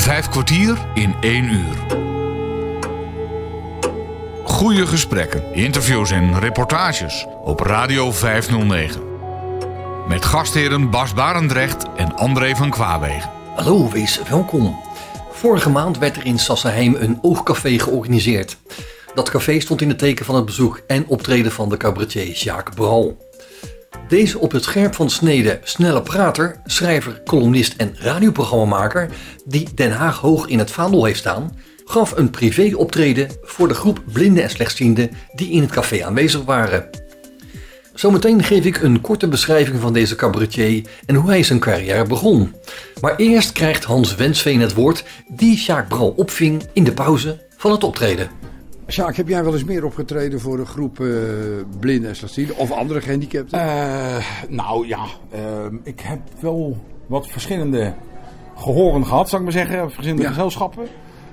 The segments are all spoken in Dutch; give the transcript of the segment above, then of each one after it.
Vijf kwartier in één uur. Goede gesprekken, interviews en reportages op Radio 509. Met gastheren Bas Barendrecht en André van Kwaabegen. Hallo, wees welkom. Vorige maand werd er in Sassenheim een oogcafé georganiseerd. Dat café stond in het teken van het bezoek en optreden van de cabaretier Jacques Bral. Deze op het scherp van snede snelle prater, schrijver, columnist en radioprogrammamaker, die Den Haag hoog in het vaandel heeft staan, gaf een privéoptreden voor de groep blinden en slechtzienden die in het café aanwezig waren. Zometeen geef ik een korte beschrijving van deze cabaretier en hoe hij zijn carrière begon. Maar eerst krijgt Hans Wensveen het woord die Jacques Bral opving in de pauze van het optreden. Sjaak, heb jij wel eens meer opgetreden voor een groep uh, blinden en slechtzienden of andere gehandicapten? Uh, nou ja, uh, ik heb wel wat verschillende gehoren gehad, zou ik maar zeggen. Verschillende ja. gezelschappen.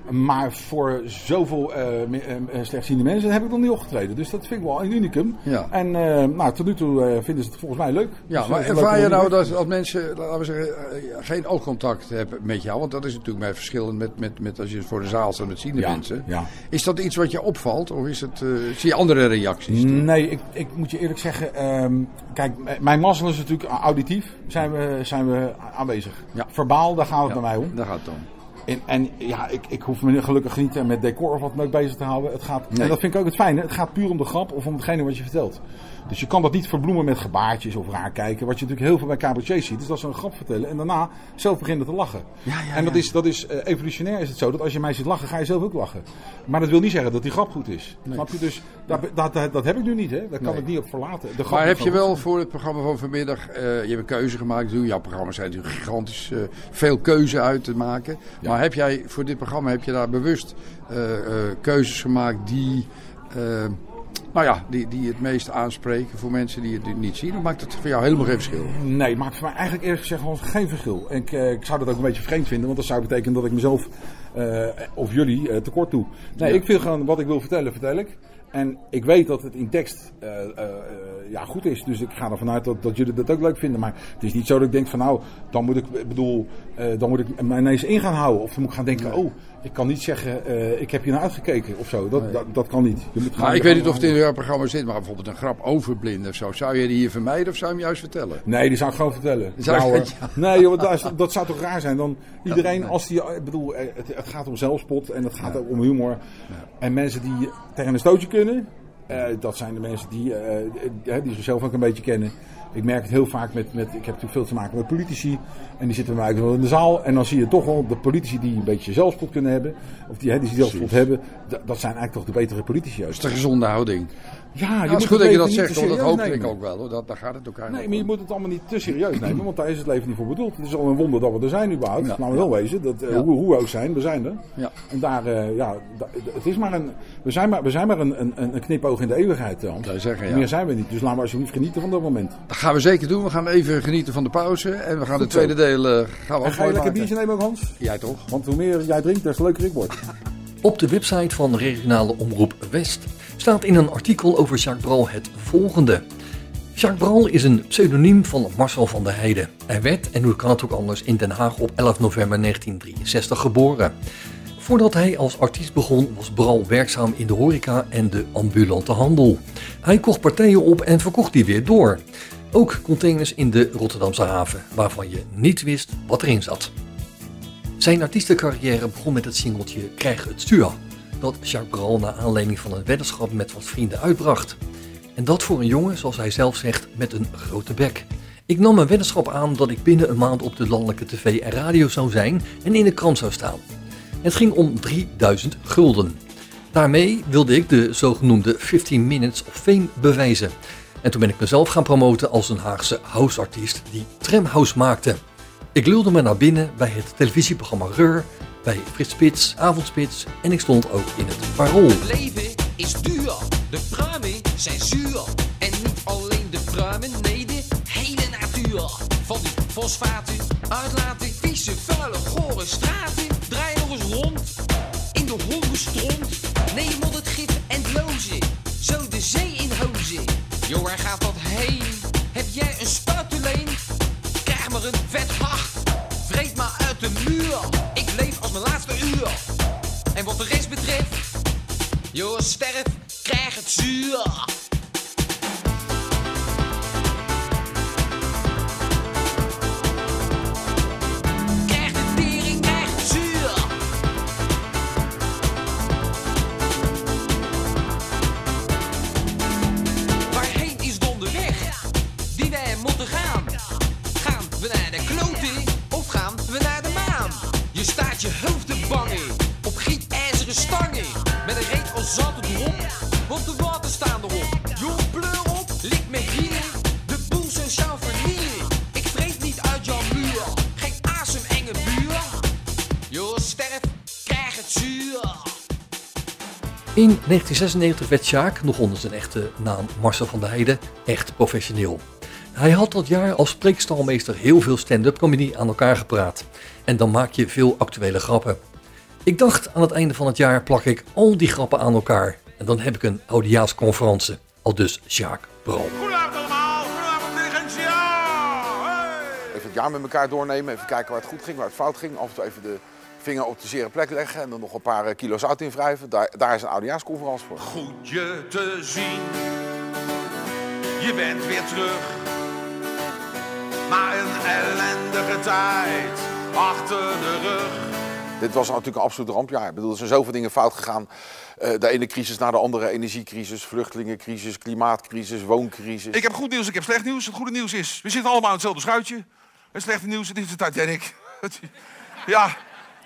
Maar voor zoveel uh, uh, slechtziende mensen heb ik nog niet opgetreden. Dus dat vind ik wel een unicum. Ja. En nou, tot nu toe vinden ze het volgens mij leuk. Ja, dus maar ervaar je nou dat als mensen, laten we zeggen, geen oogcontact hebben met jou? Want dat is natuurlijk bij verschillend met, met, met als je voor de zaal staat met ziende ja, mensen. Ja. Is dat iets wat je opvalt? Of is het, zie je andere reacties? Nee, ik, ik moet je eerlijk zeggen. Um, kijk, mijn mazzel is natuurlijk auditief. Zijn we, zijn we aanwezig. Ja. Verbaal, daar gaat het bij mij om. Daar gaat het om. En, en ja, ik, ik hoef me gelukkig niet met decor of wat dan ook bezig te houden. Het gaat, nee. En dat vind ik ook het fijne. Het gaat puur om de grap of om hetgene wat je vertelt. Dus je kan dat niet verbloemen met gebaartjes of raar kijken. Wat je natuurlijk heel veel bij cabaretiers ziet. Dus dat ze een grap vertellen en daarna zelf beginnen te lachen. Ja, ja, en dat is, dat is uh, evolutionair is het zo. Dat als je mij ziet lachen, ga je zelf ook lachen. Maar dat wil niet zeggen dat die grap goed is. Nee. Snap je? Dus dat, dat, dat, dat, heb ik nu niet. Hè? Daar kan nee. ik niet op verlaten. De maar heb je wel voor het programma van vanmiddag... Uh, je hebt een keuze gemaakt. Jouw programma's zijn natuurlijk gigantisch uh, veel keuze uit te maken. Maar heb jij voor dit programma heb je daar bewust keuzes gemaakt die nou ja, die, die het meest aanspreken voor mensen die het niet zien? Of maakt het voor jou helemaal geen verschil? Nee, het maakt voor mij eigenlijk eerlijk gezegd gewoon geen verschil. En ik, ik zou dat ook een beetje vreemd vinden, want dat zou betekenen dat ik mezelf uh, of jullie uh, tekort doe. Nee, ja. ik wil gewoon wat ik wil vertellen, vertel ik. En ik weet dat het in tekst uh, ja, goed is. Dus ik ga ervan uit dat, dat jullie dat ook leuk vinden. Maar het is niet zo dat ik denk van nou, dan moet ik, bedoel, dan moet ik mij ineens in gaan houden. Of dan moet ik gaan denken, oh, ik kan niet zeggen, uh, ik heb je naar uitgekeken of zo. Dat, nee. dat, dat, kan niet. Je moet maar ik weet niet of het in jouw programma zit, maar bijvoorbeeld een grap over blinden of zo. Zou je die hier vermijden of zou je hem juist vertellen? Nee, die zou ik gewoon vertellen. Zou nou, het, ja. Nee, joh, dat, dat, zou toch raar zijn? Dan iedereen, als die, ik bedoel, het, het gaat om zelfspot en het gaat ja. ook om humor. En mensen die tegen een stootje kunnen, uh, dat zijn de mensen die, uh, die, die zichzelf ook een beetje kennen. Ik merk het heel vaak met, met, ik heb natuurlijk veel te maken met politici. En die zitten bij mij wel in de zaal. En dan zie je toch wel de politici die een beetje zelfspot kunnen hebben. Of die, hè, die zelfspot hebben. Dat zijn eigenlijk toch de betere politici juist. Dat is de gezonde houding. Ja, je moet het goed dat je dat zegt, want dat hoop ik ook wel. Hoor. Dat, daar gaat het elkaar Nee, nog maar je om. moet het allemaal niet te serieus nemen, want daar is het leven niet voor bedoeld. Het is al een wonder dat we er zijn überhaupt. Ja. Laten we wel wezen, dat, uh, Ja. hoe, hoe we ook zijn, we zijn er. Ja. En daar, uh, ja, het is maar een, we zijn maar, we zijn maar een, een, een knipoog in de eeuwigheid, Hans. Zeggen, ja. Meer zijn we niet, dus laten we alsjeblieft genieten van dat moment. Dat gaan we zeker doen. We gaan even genieten van de pauze. En we gaan Goed het tweede zo. deel eh, gaan we En ook ga je lekker biertje nemen ook, Hans? Jij toch? Want hoe meer jij drinkt, des te leuker ik word. Op de website van regionale omroep West staat in een artikel over Jacques Bral het volgende. Jacques Bral is een pseudoniem van Marcel van der Heijden. Hij werd, en hoe kan het ook anders, in Den Haag op 11 november 1963 geboren. Voordat hij als artiest begon, was Bral werkzaam in de horeca en de ambulante handel. Hij kocht partijen op en verkocht die weer door. Ook containers in de Rotterdamse haven, waarvan je niet wist wat erin zat. Zijn artiestencarrière begon met het singeltje Krijg het stuur, dat Jacques Bral na aanleiding van een weddenschap met wat vrienden uitbracht. En dat voor een jongen, zoals hij zelf zegt, met een grote bek. Ik nam een weddenschap aan dat ik binnen een maand op de landelijke tv en radio zou zijn en in de krant zou staan. Het ging om 3000 gulden. Daarmee wilde ik de zogenoemde 15 Minutes of Fame bewijzen. En toen ben ik mezelf gaan promoten als een Haagse houseartiest die tramhouse maakte. Ik lulde me naar binnen bij het televisieprogramma Reur, bij Frits Spits, Avondspits en ik stond ook in het Parool. Leven is duur, de pruimen zijn zuur. En niet alleen de pruimen, nee de hele natuur. Van die fosfaten, uitlaten, vieze, vuile, gore straten. Draai nog eens rond, in de hondenstront. Nee, je moet het gif en lozen, zo de zee in hozen. Jo, waar gaat dat heen? Heb jij een spuiteleen? Krijg maar een vet hart, vreet maar uit de muur. Mijn zuur. En wat de rest betreft, joh, sterf, krijg het zuur. Staat je hoofd te bangen op gietijzeren stangen. Met een reet als zat erop, want de water staan erop. Jong pleur op, lik me hielen, de boel sociaal vernielen. Ik vreet niet uit jouw muur, geen asem enge buur. Joh, sterf, krijg het zuur. In 1996 werd Sjaak, nog onder zijn echte naam Marcel van der Heijden, echt professioneel. Hij had dat jaar als spreekstalmeester heel veel stand-up comedy aan elkaar gepraat. En dan maak je veel actuele grappen. Ik dacht aan het einde van het jaar plak ik al die grappen aan elkaar. En dan heb ik een oudejaarsconferentie. Al dus Sjaak Bral. Goedenavond allemaal, goedenavond Diligentia. Hey. Even het jaar met elkaar doornemen, even kijken waar het goed ging, waar het fout ging. Af en toe even de vinger op de zere plek leggen en dan nog een paar eh, kilo's zout in wrijven. Daar, daar is een oudejaarsconferentie voor. Goed je te zien, je bent weer terug. Na een ellendige tijd achter de rug. Dit was natuurlijk een absoluut rampjaar. Ik bedoel, er zijn zoveel dingen fout gegaan. Eh, de ene crisis na de andere, energiecrisis, vluchtelingencrisis, klimaatcrisis, wooncrisis. Ik heb goed nieuws, ik heb slecht nieuws. Het goede nieuws is, we zitten allemaal in hetzelfde schuitje. Het slechte nieuws, het is de Titanic. ja,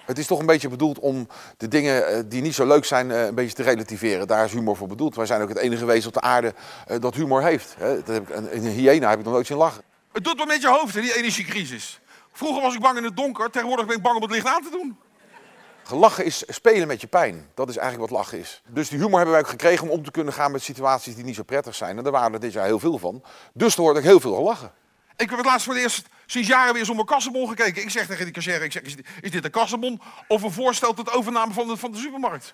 Het is toch een beetje bedoeld om de dingen eh, die niet zo leuk zijn eh, een beetje te relativeren. Daar is humor voor bedoeld. Wij zijn ook het enige wezen op de aarde dat humor heeft. Dat heb ik, een, een hyena heb ik nog nooit zien lachen. Het doet wat met je hoofd, hè, die energiecrisis. Vroeger was ik bang in het donker, tegenwoordig ben ik bang om het licht aan te doen. Lachen is spelen met je pijn. Dat is eigenlijk wat lachen is. Dus die humor hebben wij ook gekregen om om te kunnen gaan met situaties die niet zo prettig zijn. En daar waren er dit jaar heel veel van. Dus er wordt ook heel veel gelachen. Ik heb het laatst voor het eerst sinds jaren weer zonder kassenbon gekeken. Ik zeg tegen die cashier, ik zeg, is dit, is dit een kassenbon of een voorstel tot overname van de, van de supermarkt?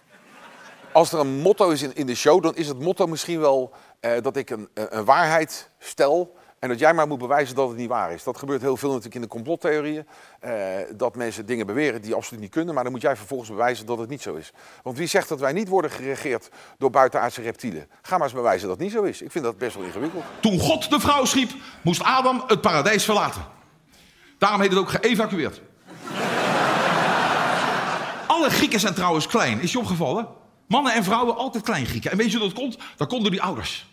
Als er een motto is in, in de show, dan is het motto misschien wel eh, dat ik een, een waarheid stel. En dat jij maar moet bewijzen dat het niet waar is. Dat gebeurt heel veel natuurlijk in de complottheorieën. eh, dat mensen dingen beweren die absoluut niet kunnen. Maar dan moet jij vervolgens bewijzen dat het niet zo is. Want wie zegt dat wij niet worden geregeerd door buitenaardse reptielen? Ga maar eens bewijzen dat het niet zo is. Ik vind dat best wel ingewikkeld. Toen God de vrouw schiep, moest Adam het paradijs verlaten. Daarom heet het ook geëvacueerd. Alle Grieken zijn trouwens klein. Is je opgevallen? Mannen en vrouwen altijd klein Grieken. En weet je hoe dat komt? Dat komt door die ouders.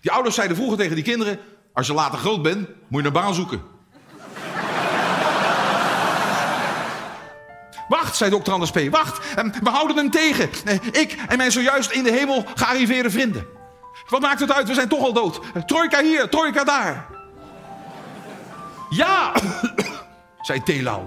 Die ouders zeiden vroeger tegen die kinderen... als je later groot bent, moet je een baan zoeken. Wacht, zei dokter Anders P. Wacht, eh, we houden hem tegen. Eh, Ik en mijn zojuist in de hemel gearriveerde vrienden. Wat maakt het uit? We zijn toch al dood. Trojka hier, trojka daar. Ja, zei Telau.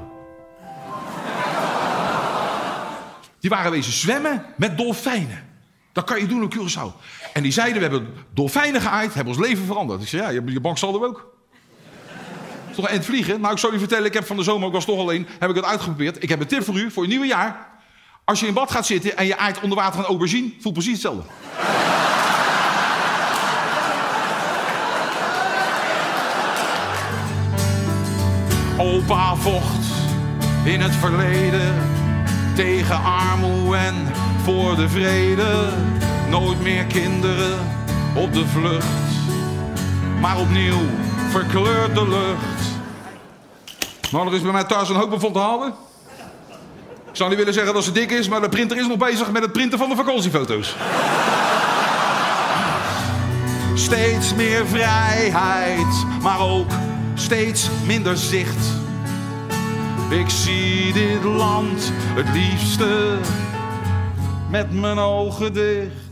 Die waren wezen zwemmen met dolfijnen. Dat kan je doen op Curaçao. En die zeiden, we hebben dolfijnen geaaid, hebben ons leven veranderd. Ik zei, ja, je, je er ook. Toch een eind vliegen? Nou, ik zal je vertellen, ik heb van de zomer, ik was toch alleen, heb ik het uitgeprobeerd. Ik heb een tip voor u, voor je nieuwe jaar. Als je in bad gaat zitten en je aait onder water een aubergine, voelt precies hetzelfde. Opa vocht in het verleden tegen armoede en voor de vrede. Nooit meer kinderen op de vlucht, maar opnieuw verkleurt de lucht. Nou, er is bij mij thuis een hoop van te halen. Ik zou niet willen zeggen dat ze dik is, maar de printer is nog bezig met het printen van de vakantiefoto's. Steeds meer vrijheid, maar ook steeds minder zicht. Ik zie dit land het liefste met mijn ogen dicht.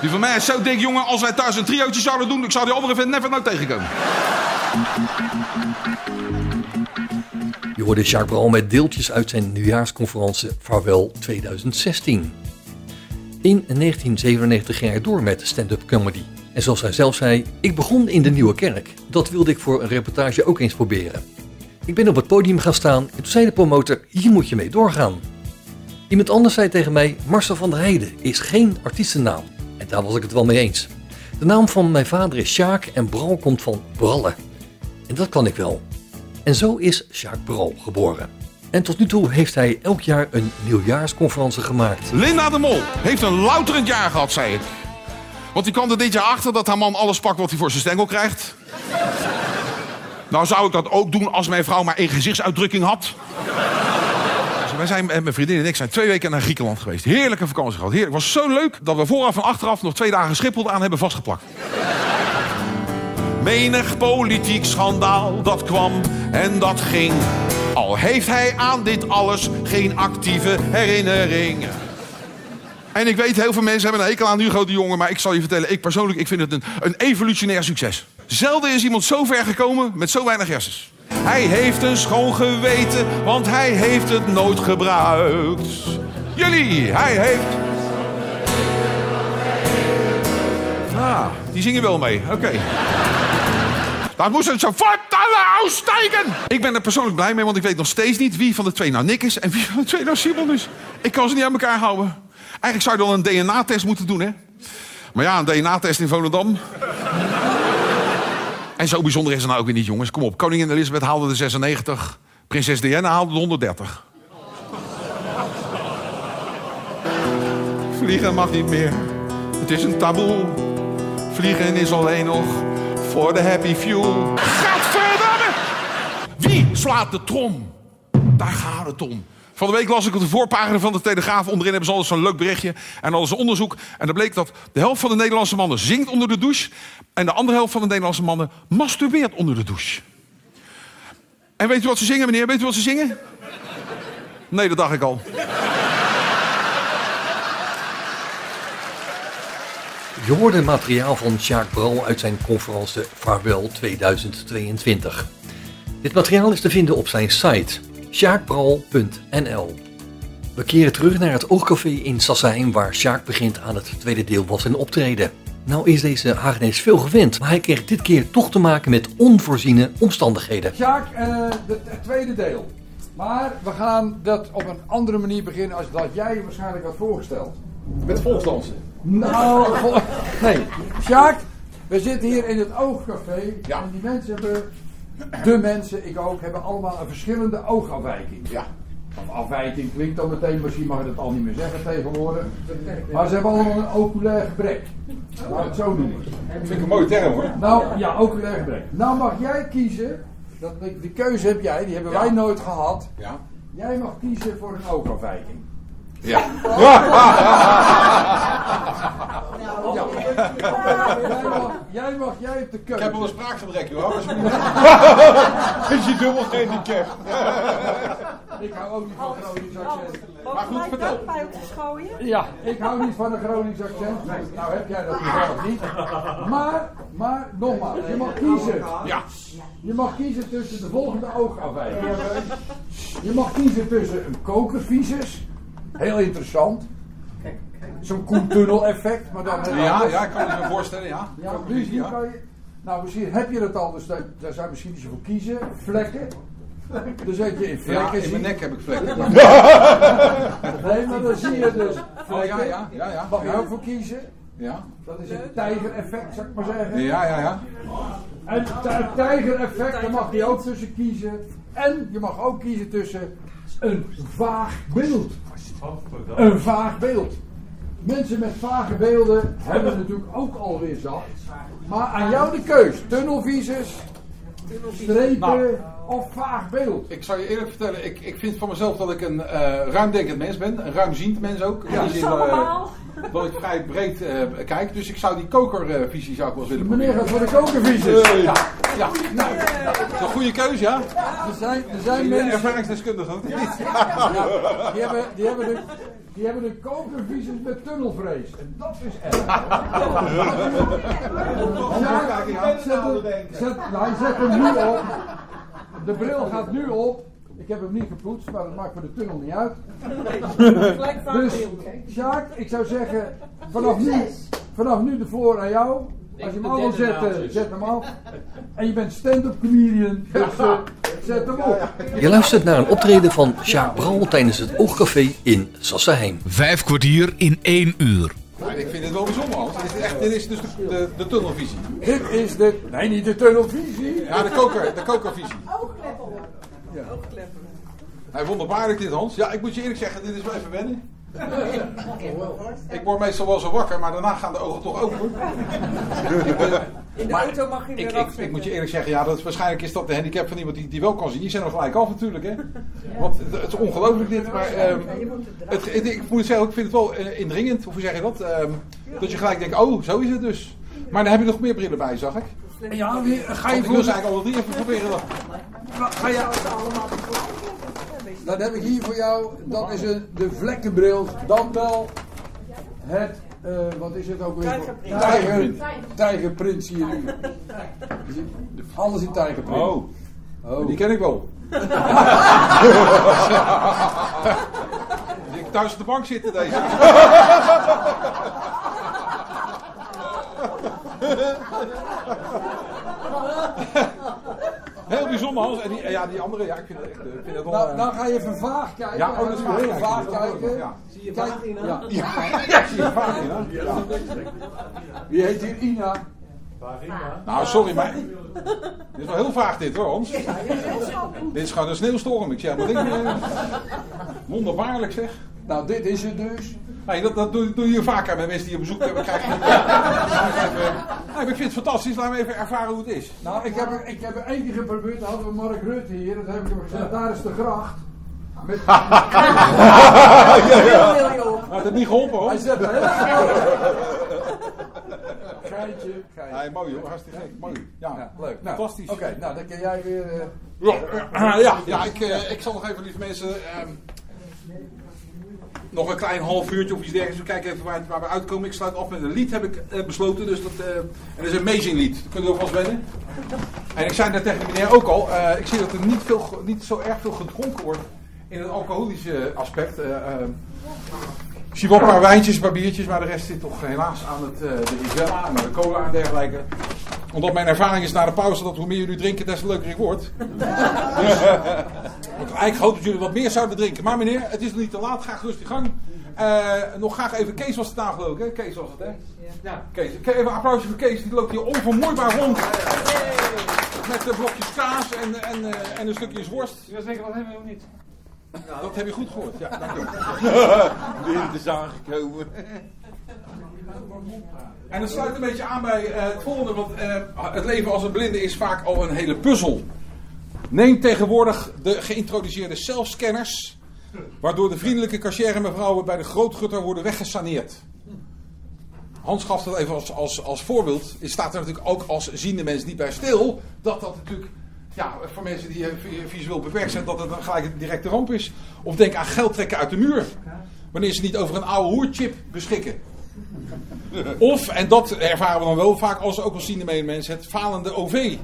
Die van mij is zo dik, jongen, als wij thuis een triootje zouden doen, ik zou die andere vent never nooit tegenkomen. Je hoorde Jacques Bral met deeltjes uit zijn nieuwjaarsconferentie Vaarwel 2016. In 1997 ging hij door met stand-up comedy. En zoals hij zelf zei, ik begon in de Nieuwe Kerk. Dat wilde ik voor een reportage ook eens proberen. Ik ben op het podium gaan staan en toen zei de promotor, hier moet je mee doorgaan. Iemand anders zei tegen mij, Marcel van der Heijden is geen artiestennaam. Daar was ik het wel mee eens. De naam van mijn vader is Sjaak en Bral komt van brallen. En dat kan ik wel. En zo is Jacques Brol geboren. En tot nu toe heeft hij elk jaar een nieuwjaarsconferentie gemaakt. Linda de Mol heeft een louterend jaar gehad, zei ik. Want die kwam er dit jaar achter dat haar man alles pakt wat hij voor zijn stengel krijgt. Nou zou ik dat ook doen als mijn vrouw maar één gezichtsuitdrukking had. Wij zijn, en mijn vriendin en ik zijn twee weken naar Griekenland geweest. Heerlijke vakantie gehad. Heerlijk. Het was zo leuk dat we vooraf en achteraf nog twee dagen Schiphol aan hebben vastgeplakt. Menig politiek schandaal dat kwam en dat ging. Al heeft hij aan dit alles geen actieve herinneringen. En ik weet, heel veel mensen hebben een hekel aan Hugo de Jonge. Maar ik zal je vertellen, ik persoonlijk ik vind het een, een evolutionair succes. Zelden is iemand zo ver gekomen met zo weinig hersens. Hij heeft een schoon geweten, want hij heeft het nooit gebruikt. Jullie, hij heeft... Ah, die zingen wel mee, oké. Dat moest het zo vertellen uitsteken. Ik ben er persoonlijk blij mee, want ik weet nog steeds niet wie van de twee nou Nick is en wie van de twee nou Simon is. Ik kan ze niet aan elkaar houden. Eigenlijk zou je dan een DNA-test moeten doen, hè? Maar ja, een DNA-test in Volendam. En zo bijzonder is het nou ook weer niet, jongens. Kom op, koningin Elisabeth haalde de 96. Prinses Diana haalde de 130. Vliegen mag niet meer. Het is een taboe. Vliegen is alleen nog voor de happy few. Gadverdamme! Wie slaat de trom? Daar gaat het om. Van de week las ik op de voorpagina van de Telegraaf. Onderin hebben ze altijd zo'n leuk berichtje. En alles een onderzoek. En dan bleek dat de helft van de Nederlandse mannen zingt onder de douche. En de andere helft van de Nederlandse mannen masturbeert onder de douche. En weet u wat ze zingen, meneer? Weet u wat ze zingen? Nee, dat dacht ik al. Je hoorde materiaal van Jacques Brol uit zijn conferentie Vaarwel 2022. Dit materiaal is te vinden op zijn site sjaakbral.nl. We keren terug naar het Oogcafé in Sassheim waar Sjaak begint aan het tweede deel van zijn optreden. Nou is deze Hagenees veel gewend, maar hij kreeg dit keer toch te maken met onvoorziene omstandigheden. Sjaak, eh, de- het tweede deel. Maar we gaan dat op een andere manier beginnen als dat jij waarschijnlijk had voorgesteld. Met volksdansen. Nou, vol- nee. Sjaak, we zitten hier in het Oogcafé. Ja. En die mensen hebben, de mensen, ik ook, hebben allemaal een verschillende oogafwijking. Ja. Of afwijking klinkt dan meteen, misschien mag je dat al niet meer zeggen tegenwoordig. Maar ze hebben allemaal een oculair gebrek. Laat ik het zo noemen. Dat vind ik een mooie term hoor. Nou, ja, oculair gebrek. Nou mag jij kiezen, dat, die keuze heb jij, die hebben Ja. wij nooit gehad. Ja. Jij mag kiezen voor een oogafwijking. Ja. Ja. Jij mag, jij mag, jij hebt de Ik keuze. heb wel een spraakgebrek hoor. Is je dubbel gehandicapt? Ik hou ook niet van Gronings accent. Maar goed, vertel. bij op te schooien? Ja, ik hou niet van een Gronings accent. Nee, nou heb jij dat toevallig niet. Maar, maar nogmaals, je mag kiezen. Ja. Je mag kiezen tussen de volgende oogafwijking. Je mag kiezen tussen een kokervisus. Heel interessant. Zo'n Koentunnel effect, maar dan Ja, ja, ik kan me zo voorstellen, ja. Ja, dus hier kan je, nou misschien heb je dat al, dus daar, daar zou je misschien voor kiezen. Vlekken. Dus dat je in Ja, vlekken in mijn nek heb ik vlekken. Nee, maar dan zie je dus Oh vlekken. ja, ja, ja, ja. Mag je ook voor kiezen. Ja, Dat is een tijgereffect, zou ik maar zeggen. ja, ja. ja. En het tijgereffect, daar mag je ook tussen kiezen. En je mag ook kiezen tussen een vaag beeld. Een vaag beeld. Mensen met vage beelden hebben natuurlijk ook alweer zat. Maar aan jou de keus. Tunnelvisus, strepen Nou. Of vaag beeld. Ik zal je eerlijk vertellen, ik, ik vind van mezelf dat ik een eh, ruimdenkend mens ben. Een ruimziend mens ook. Die zin, eh, allemaal. dat ik vrij breed eh, kijk. Dus ik zou die kokervisie zou ik wel eens willen Meneer proberen. gaat voor de kokervisus. Eh, ja, ja, nou, dat is een goede keuze, ja. Er zijn, er zijn mensen... ervaringsdeskundige ook niet? Ja, die hebben, die hebben de, die hebben de kokervisus met tunnelvrees. En dat is erg. Ja, zet zet, nou, hij zet hem nu op. De bril gaat nu op. Ik heb hem niet gepoetst, maar dat maakt voor de tunnel niet uit. Dus, Sjaak, ik zou zeggen, vanaf nu, vanaf nu de floor aan jou. Als je hem al wil zetten, zet hem af. En je bent stand-up comedian, dus eh, zet hem op. Je luistert naar een optreden van Jacques Brol tijdens het Oogcafé in Sassheim. Vijf kwartier in één uur. Nou, ik vind het wel bijzonder, want dit is, echt, dit is dus de, de, de tunnelvisie. Dit is de. Nee, niet de tunnelvisie. Ja, de, koker, de kokervisie. Oogkleppen op. Hij wonderbaarlijk dit, Hans. Ja, ik moet je eerlijk zeggen, dit is wel even wennen. Ik word meestal wel zo wakker, maar daarna gaan de ogen toch open. In de Maar auto mag je weer Ik, ik, ik moet je eerlijk zeggen, ja, dat is, waarschijnlijk is dat de handicap van iemand die, die wel kan zien. Die zijn er gelijk af natuurlijk, hè. Want het, is ongelooflijk dit, maar ehm, het, het- ik moet zeggen, ik vind het wel eh, indringend, hoe zeg je dat? Ehm, dat je gelijk denkt, oh, zo is het dus. Maar dan heb je nog meer brillen bij, zag ik. Ja, ga je Want ik voor wil ze eigenlijk alle drie even proberen. dan. Ga je... Dan heb ik hier voor jou, dat is een, de vlekkenbril, dan wel het, eh, wat is het ook weer? Tijgerprint. Tijger, tijgerprint zie je nu. Alles in tijgerprint. Oh, Oh. die ken ik wel. Ik thuis op de bank zitten deze. En die, ja, die andere, ja, ik vind het echt. eh, Ik vind het wel, Nou, eh, dan ga je even vaag kijken. Ja, oh, dat is vaag heel erg. kijken. Ja. Zie je Kijk, vagina? ja. zie je vaak in, hè? Ja. Wie heet hier Ina? Nou, sorry, maar. Dit is wel heel vaag, dit hoor, Hans. Dit is gewoon een sneeuwstorm. Ik zeg maar niks meer. Wonderbaarlijk zeg. Nou, dit is het dus. Nee, dat, dat doe, doe je vaker met mensen die je op bezoek hebben. Krijg je nee, ik vind het fantastisch. Laten we even ervaren hoe het is. Nou, ik heb, er, ik heb er één keer geprobeerd. Hadden we Mark Rutte hier. Dat heb ik hem gezegd. Daar is de gracht. Met, Maar het heeft niet geholpen hoor. hij heel Geintje, geintje. Nee, mooi hoor. Hartstikke gek. Mooi. Ja, Ja, leuk. Nou, Fantastisch. Oké, nou dan kun jij weer. eh, Ja, eh, ja, ja ik, eh, ik zal nog even, lieve mensen, ehm, nog een klein half uurtje of iets dergelijks. We kijken even waar, we uitkomen. Ik sluit af met een lied, heb ik eh, besloten. Dus dat, eh, en dat is een amazing lied. Dat kunnen we alvast wennen. En ik zei net tegen meneer ook al, eh, ik zie dat er niet, veel, niet zo erg veel gedronken wordt in het alcoholische aspect. wel een paar wijntjes, paar biertjes, maar de rest zit toch helaas aan het, de Rivella en de cola en dergelijke. Omdat mijn ervaring is na de pauze dat hoe meer jullie drinken, des te leuker ik word. Want eigenlijk hoop dat jullie wat meer zouden drinken. Maar meneer, het is nog niet te laat. Ga gerust in gang. Eh, nog graag even Kees was de tafel ook, hè? Kees was het, hè? Ja. Kees. Ke- Even een applausje voor Kees. Die loopt hier onvermoeibaar rond. Met de blokjes kaas en, en, eh, en een stukje worst. Dat zeker wat hebben we nog niet. Nou, dat heb je goed gehoord. Ja, dank u. Wind is aangekomen. En dat sluit een beetje aan bij eh, het volgende. Want eh, het leven als een blinde is vaak al een hele puzzel. Neem tegenwoordig de geïntroduceerde zelfscanners. Waardoor de vriendelijke cashier mevrouwen bij de grootgutter worden weggesaneerd. Hans gaf dat even als, als, als voorbeeld. Het staat er natuurlijk ook als ziende mens niet bij stil. Dat dat natuurlijk ja, voor mensen die eh, vi- visueel beperkt zijn, dat het dan gelijk een directe ramp is. Of denk aan geld trekken uit de muur. Wanneer ze niet over een oude hoerchip beschikken. Of, en dat ervaren we dan wel vaak als ook als ziende medemens, het falende OV.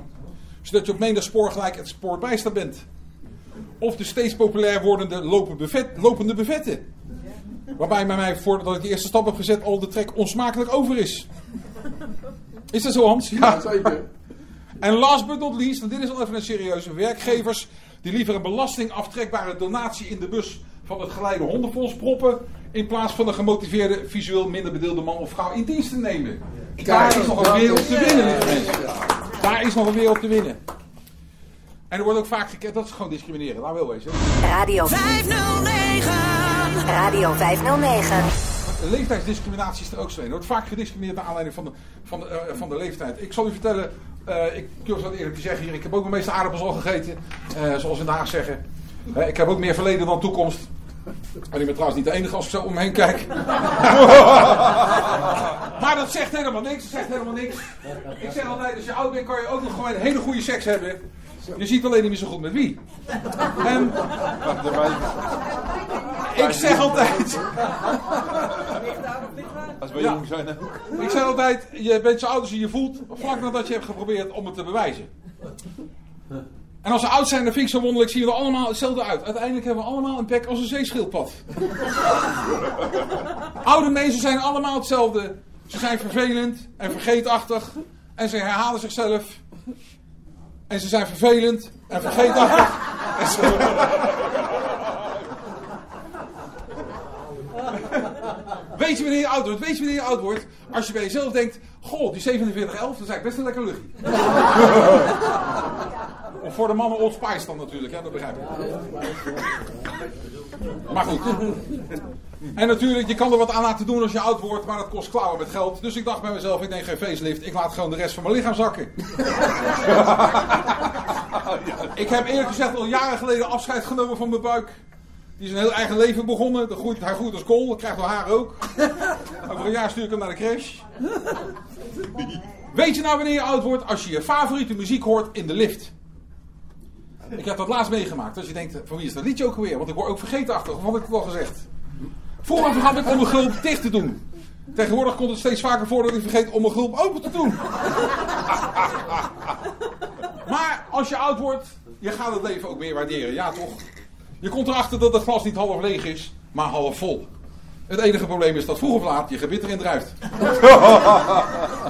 Zodat je op menig spoor gelijk het spoor bijstaat bent. Of de steeds populair wordende lopen buffet, lopende buffetten. Waarbij bij mij, voordat ik de eerste stap heb gezet, al de trek onsmakelijk over is. Is dat zo, Hans? Ja, zeker. En last but not least, en dit is al even een serieuze, werkgevers die liever een belastingaftrekbare donatie in de bus van het geleide hondenfonds proppen, in plaats van een gemotiveerde, visueel minder bedeelde man of vrouw in dienst te nemen. Daar is nog een wereld te winnen, lieve mensen. Daar is nog een wereld te winnen. En er wordt ook vaak gekend, dat is gewoon discrimineren, laat wel wezen. Radio 509. Radio 509. Leeftijdsdiscriminatie is er ook zo een. Er wordt vaak gediscrimineerd naar aanleiding van de, van de, eh, van de leeftijd. Ik zal u vertellen, eh, ik durf dat eerlijk te zeggen hier, ik heb ook de meeste aardappels al gegeten, eh, zoals we in Den Haag zeggen. Ik heb ook meer verleden dan toekomst. En ik ben trouwens niet de enige als ik zo om me heen kijk. maar dat zegt helemaal niks, dat zegt helemaal niks. Ik zeg altijd, als je oud bent kan je ook nog gewoon een hele goede seks hebben. Je ziet alleen niet meer zo goed met wie. En ik zeg altijd... Als we Ja. jong zijn ook. Ik zeg altijd, je bent zo oud als je je voelt, vlak nadat je hebt geprobeerd om het te bewijzen. En als ze oud zijn, dan vind ik zo wonderlijk, zien we er allemaal hetzelfde uit. Uiteindelijk hebben we allemaal een bek als een zeeschildpad. Oude mensen zijn allemaal hetzelfde. Ze zijn vervelend en vergeetachtig. En ze herhalen zichzelf. En ze zijn vervelend en vergeetachtig. En ze- Weet je wanneer je oud wordt? Weet je wanneer je oud wordt? Als je bij jezelf denkt, goh, die 4711, dat is eigenlijk best een lekker luchtje. Of voor de mannen Old Spice dan natuurlijk, hè? dat begrijp ik. Maar goed. En natuurlijk, je kan er wat aan laten doen als je oud wordt, maar dat kost klauwen met geld. Dus ik dacht bij mezelf, ik neem geen facelift, ik laat gewoon de rest van mijn lichaam zakken. ik heb eerlijk gezegd al jaren geleden afscheid genomen van mijn buik. Die is een heel eigen leven begonnen. Dat groeit, hij groeit als kool, dat krijgt wel haar ook. Over een jaar stuur ik hem naar de crash. Weet je nou wanneer je oud wordt? Als je je favoriete muziek hoort in de lift. Ik heb dat laatst meegemaakt. Als je denkt, van wie is dat liedje ook weer? Want ik word ook vergeten achter, of had ik het al gezegd? Vroeger vergat ik om mijn gulp dicht te doen. Tegenwoordig komt het steeds vaker voor dat ik vergeet om mijn gulp open te doen. Maar als je oud wordt, je gaat het leven ook meer waarderen. Ja, toch? Je komt erachter dat het glas niet half leeg is, maar half vol. Het enige probleem is dat vroeg of laat je gebit erin drijft.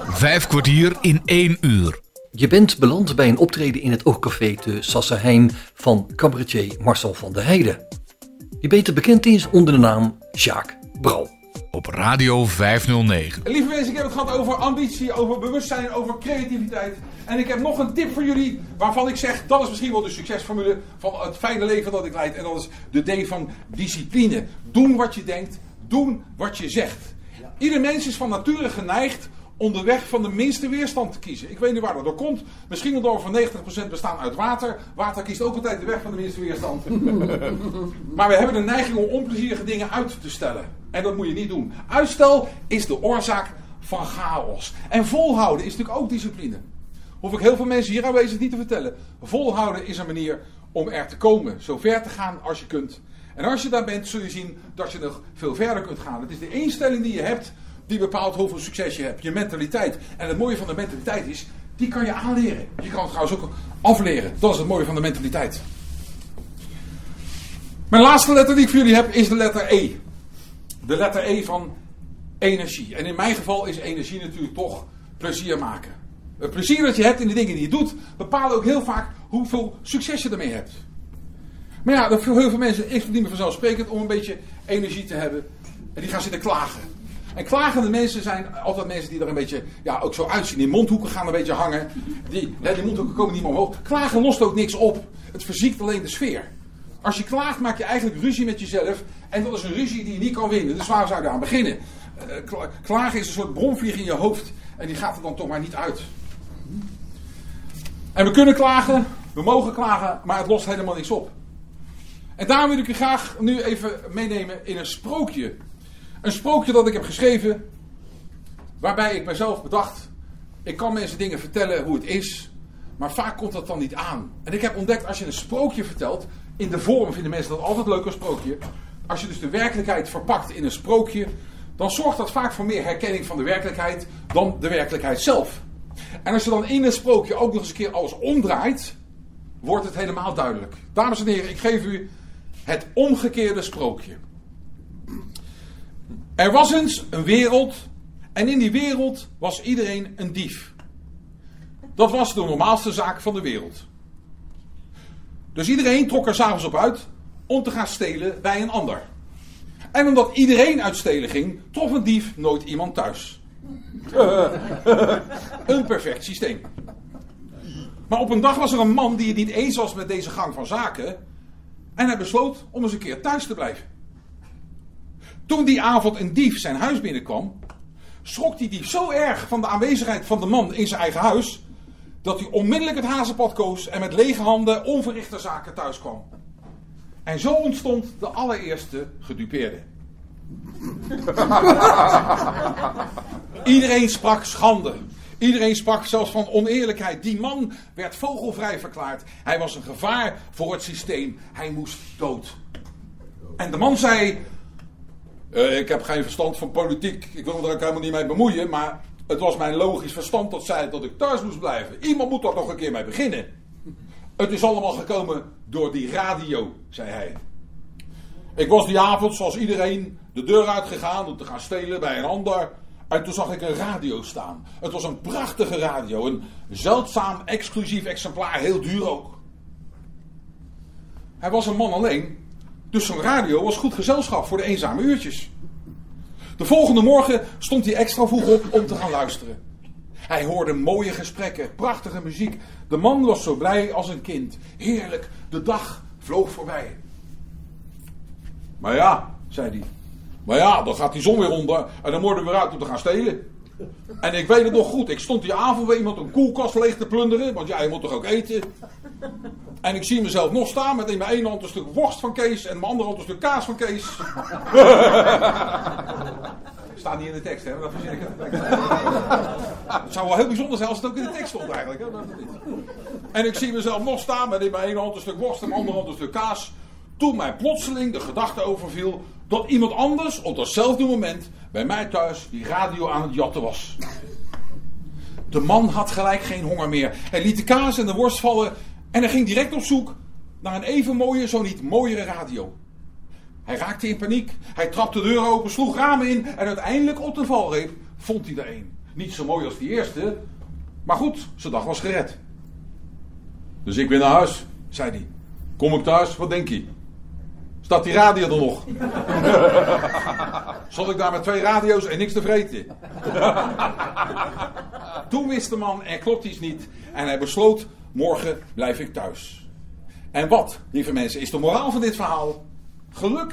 Vijf kwartier in één uur. Je bent beland bij een optreden in het Oogcafé te Sassenheim van cabaretier Marcel van der Heijden. Die beter bekend is onder de naam Jacques Brouw. Op Radio 509. Lieve mensen, ik heb het gehad over ambitie, over bewustzijn, over creativiteit. En ik heb nog een tip voor jullie waarvan ik zeg, dat is misschien wel de succesformule van het fijne leven dat ik leid. En dat is de D van discipline. Doen wat je denkt, doen wat je zegt. Ieder mens is van nature geneigd om de weg van de minste weerstand te kiezen. Ik weet niet waar dat door komt. Misschien omdat we van 90% bestaan uit water. Water kiest ook altijd de weg van de minste weerstand. maar we hebben de neiging om onplezierige dingen uit te stellen. En dat moet je niet doen. Uitstel is de oorzaak van chaos. En volhouden is natuurlijk ook discipline. Hoef ik heel veel mensen hier aanwezig niet te vertellen. Volhouden is een manier om er te komen. Zo ver te gaan als je kunt. En als je daar bent, zul je zien dat je nog veel verder kunt gaan. Het is de instelling die je hebt die bepaalt hoeveel succes je hebt. Je mentaliteit. En het mooie van de mentaliteit is, die kan je aanleren. Je kan het trouwens ook afleren. Dat is het mooie van de mentaliteit. Mijn laatste letter die ik voor jullie heb is de letter E. De letter E van energie. En in mijn geval is energie natuurlijk toch plezier maken. Het plezier dat je hebt in de dingen die je doet, bepaalt ook heel vaak hoeveel succes je ermee hebt. Maar ja, voor heel veel mensen is het niet meer vanzelfsprekend om een beetje energie te hebben. En die gaan zitten klagen. En klagende mensen zijn altijd mensen die er een beetje ja, ook zo uitzien. Die mondhoeken gaan een beetje hangen. Die, hè, die mondhoeken komen niet meer omhoog. Klagen lost ook niks op. Het verziekt alleen de sfeer. Als je klaagt, maak je eigenlijk ruzie met jezelf. En dat is een ruzie die je niet kan winnen. Dus waar zou je aan beginnen? Uh, klagen is een soort bronvlieg in je hoofd. En die gaat er dan toch maar niet uit. En we kunnen klagen, we mogen klagen, maar het lost helemaal niks op. En daarom wil ik u graag nu even meenemen in een sprookje. Een sprookje dat ik heb geschreven, waarbij ik mezelf bedacht, ik kan mensen dingen vertellen hoe het is, maar vaak komt dat dan niet aan. En ik heb ontdekt, als je een sprookje vertelt, in de vorm vinden mensen dat altijd leuk, een sprookje. Als je dus de werkelijkheid verpakt in een sprookje, dan zorgt dat vaak voor meer herkenning van de werkelijkheid dan de werkelijkheid zelf. En als je dan in een sprookje ook nog eens een keer alles omdraait, wordt het helemaal duidelijk. Dames en heren, ik geef u het omgekeerde sprookje. Er was eens een wereld en in die wereld was iedereen een dief. Dat was de normaalste zaak van de wereld. Dus iedereen trok er s'avonds op uit om te gaan stelen bij een ander. En omdat iedereen uit stelen ging, trof een dief nooit iemand thuis. een perfect systeem. Maar op een dag was er een man die het niet eens was met deze gang van zaken. En hij besloot om eens een keer thuis te blijven. Toen die avond een dief zijn huis binnenkwam, schrok die dief zo erg van de aanwezigheid van de man in zijn eigen huis, dat hij onmiddellijk het hazenpad koos en met lege handen onverrichte zaken thuis kwam. En zo ontstond de allereerste gedupeerde. Iedereen sprak schande. Iedereen sprak zelfs van oneerlijkheid. Die man werd vogelvrij verklaard. Hij was een gevaar voor het systeem. Hij moest dood. En de man zei: uh, Ik heb geen verstand van politiek. Ik wil me er ook helemaal niet mee bemoeien. Maar het was mijn logisch verstand dat zei dat ik thuis moest blijven. Iemand moet toch nog een keer mee beginnen. Het is allemaal gekomen door die radio, zei hij. Ik was die avond, zoals iedereen, de deur uitgegaan om te gaan stelen bij een ander. En toen zag ik een radio staan. Het was een prachtige radio. Een zeldzaam, exclusief exemplaar. Heel duur ook. Hij was een man alleen. Dus zo'n radio was goed gezelschap voor de eenzame uurtjes. De volgende morgen stond hij extra vroeg op om te gaan luisteren. Hij hoorde mooie gesprekken, prachtige muziek. De man was zo blij als een kind. Heerlijk, de dag vloog voorbij. Maar ja, zei hij. Maar ja, dan gaat die zon weer onder en dan worden we weer uit om te gaan stelen. En ik weet het nog goed, ik stond die avond bij iemand een koelkast leeg te plunderen, want ja, je moet toch ook eten. En ik zie mezelf nog staan met in mijn ene hand een stuk worst van Kees en in mijn andere hand een stuk kaas van Kees. Staat niet in de tekst, hè? Dat verzin ik het. Zou wel heel bijzonder zijn als het ook in de tekst stond eigenlijk. Hè? En ik zie mezelf nog staan met in mijn ene hand een stuk worst en in mijn andere hand een stuk kaas. Toen mij plotseling de gedachte overviel dat iemand anders op datzelfde moment bij mij thuis die radio aan het jatten was. De man had gelijk geen honger meer. Hij liet de kaas en de worst vallen en hij ging direct op zoek naar een even mooie, zo niet mooiere radio. Hij raakte in paniek. Hij trapte de deur open, sloeg ramen in en uiteindelijk op de valreep vond hij er een. Niet zo mooi als die eerste, maar goed, zijn dag was gered. Dus ik ben naar huis, zei hij. Kom ik thuis, wat denk je? Staat die radio er nog? Zat ik daar met twee radio's en niks te vreten? Toen wist de man, er klopt iets niet. En hij besloot, morgen blijf ik thuis. En wat, lieve mensen, is de moraal van dit verhaal? Geluk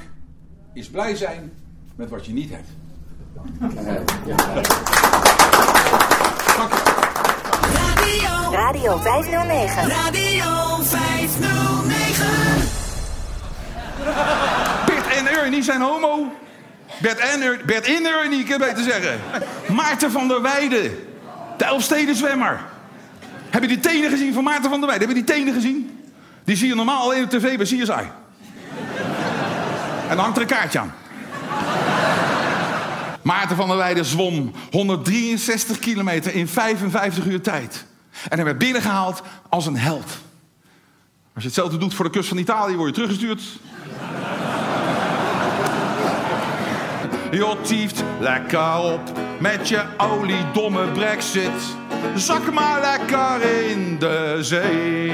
is blij zijn met wat je niet hebt. Radio 509. Radio 509. Bert en Ernie zijn homo. Bert en, Er- Bert en Ernie, ik heb beter zeggen. Maarten van der Weijden. De Elfsteden zwemmer. Heb je die tenen gezien van Maarten van der Weijden? Heb je die tenen gezien? Die zie je normaal alleen op tv bij CSI. En dan hangt er een kaartje aan. Maarten van der Weijden zwom 163 kilometer in 55 uur tijd. En hij werd binnengehaald als een held. Als je hetzelfde doet voor de kust van Italië, word je teruggestuurd. Je tieft lekker op met je oliedomme brexit. Zak maar lekker in de zee.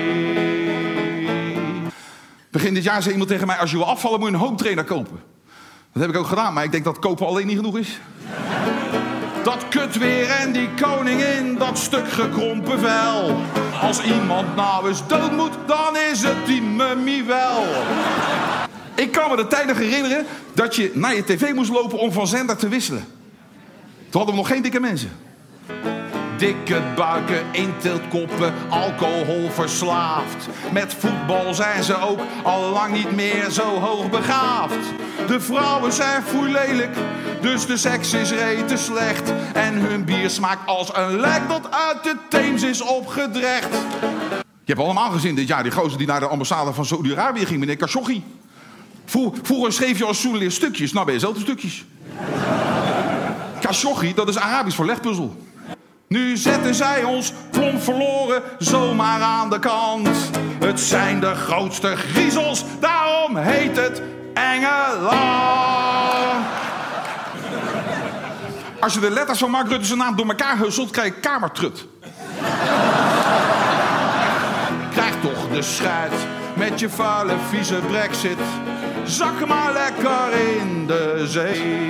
Begin dit jaar zei iemand tegen mij... als je wil afvallen moet je een home trainer kopen. Dat heb ik ook gedaan, maar ik denk dat kopen alleen niet genoeg is. Dat kut weer en die koningin, dat stuk gekrompen vel. Als iemand nou eens dood moet, dan is het die mummie wel. Ik kan me de tijden herinneren dat je naar je tv moest lopen om van zender te wisselen. Toen hadden we nog geen dikke mensen. Dikke buiken, intiltkoppen, alcohol verslaafd. Met voetbal zijn ze ook al lang niet meer zo hoog begaafd. De vrouwen zijn lelijk, dus de seks is rete slecht. En hun bier smaakt als een lek dat uit de Theems is opgedrecht. Je hebt allemaal gezien dit jaar die gozer die naar de ambassade van Saudi-Arabië ging, meneer Khashoggi. Vroeg- Vroeger schreef je als journalist stukjes, nou ben je zelf de stukjes. Khashoggi, dat is Arabisch voor legpuzzel. Nu zetten zij ons plomp verloren zomaar aan de kant. Het zijn de grootste griezels, daarom heet het Engeland. Als je de letters van Mark Rutte zijn naam door elkaar husselt, krijg je kamertrut. Krijg toch de schuit met je vuile vieze brexit. Zak maar lekker in de zee.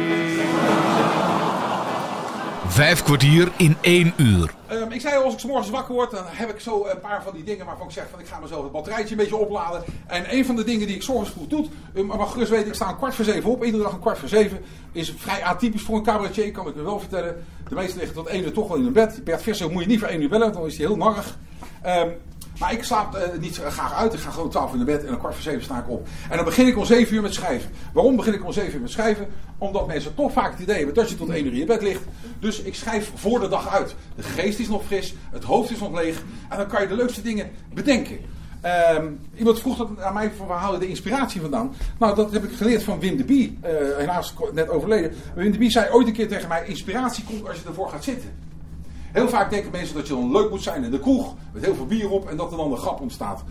Vijf kwartier in één uur. Ehm, ik zei al, als ik 's morgens wakker word, dan heb ik zo een paar van die dingen waarvan ik zeg van ik ga mezelf het batterijtje een beetje opladen. En een van de dingen die ik 's ochtends vroeg doe, u mag gerust weten, ik sta een kwart voor zeven op, iedere dag een kwart voor zeven, is vrij atypisch voor een cabaretier, kan ik u wel vertellen. De meesten liggen tot één uur toch wel in hun bed. Bert Visser moet je niet voor één uur bellen, want dan is hij heel narrig. Ehm, maar ik slaap eh, niet graag uit. Ik ga gewoon 12 uur naar bed en een kwart voor zeven sta ik op. En dan begin ik om 7 uur met schrijven. Waarom begin ik om 7 uur met schrijven? Omdat mensen toch vaak het idee hebben dat je tot 1 uur in je bed ligt. Dus ik schrijf voor de dag uit. De geest is nog fris, het hoofd is nog leeg. En dan kan je de leukste dingen bedenken. Ehm, iemand vroeg dat aan mij van waar haal je de inspiratie vandaan? Nou, dat heb ik geleerd van Wim de Bie. Eh, helaas net overleden. Wim de Bie zei ooit een keer tegen mij: inspiratie komt als je ervoor gaat zitten. Heel vaak denken mensen dat je dan leuk moet zijn in de kroeg, met heel veel bier op en dat er dan een grap ontstaat.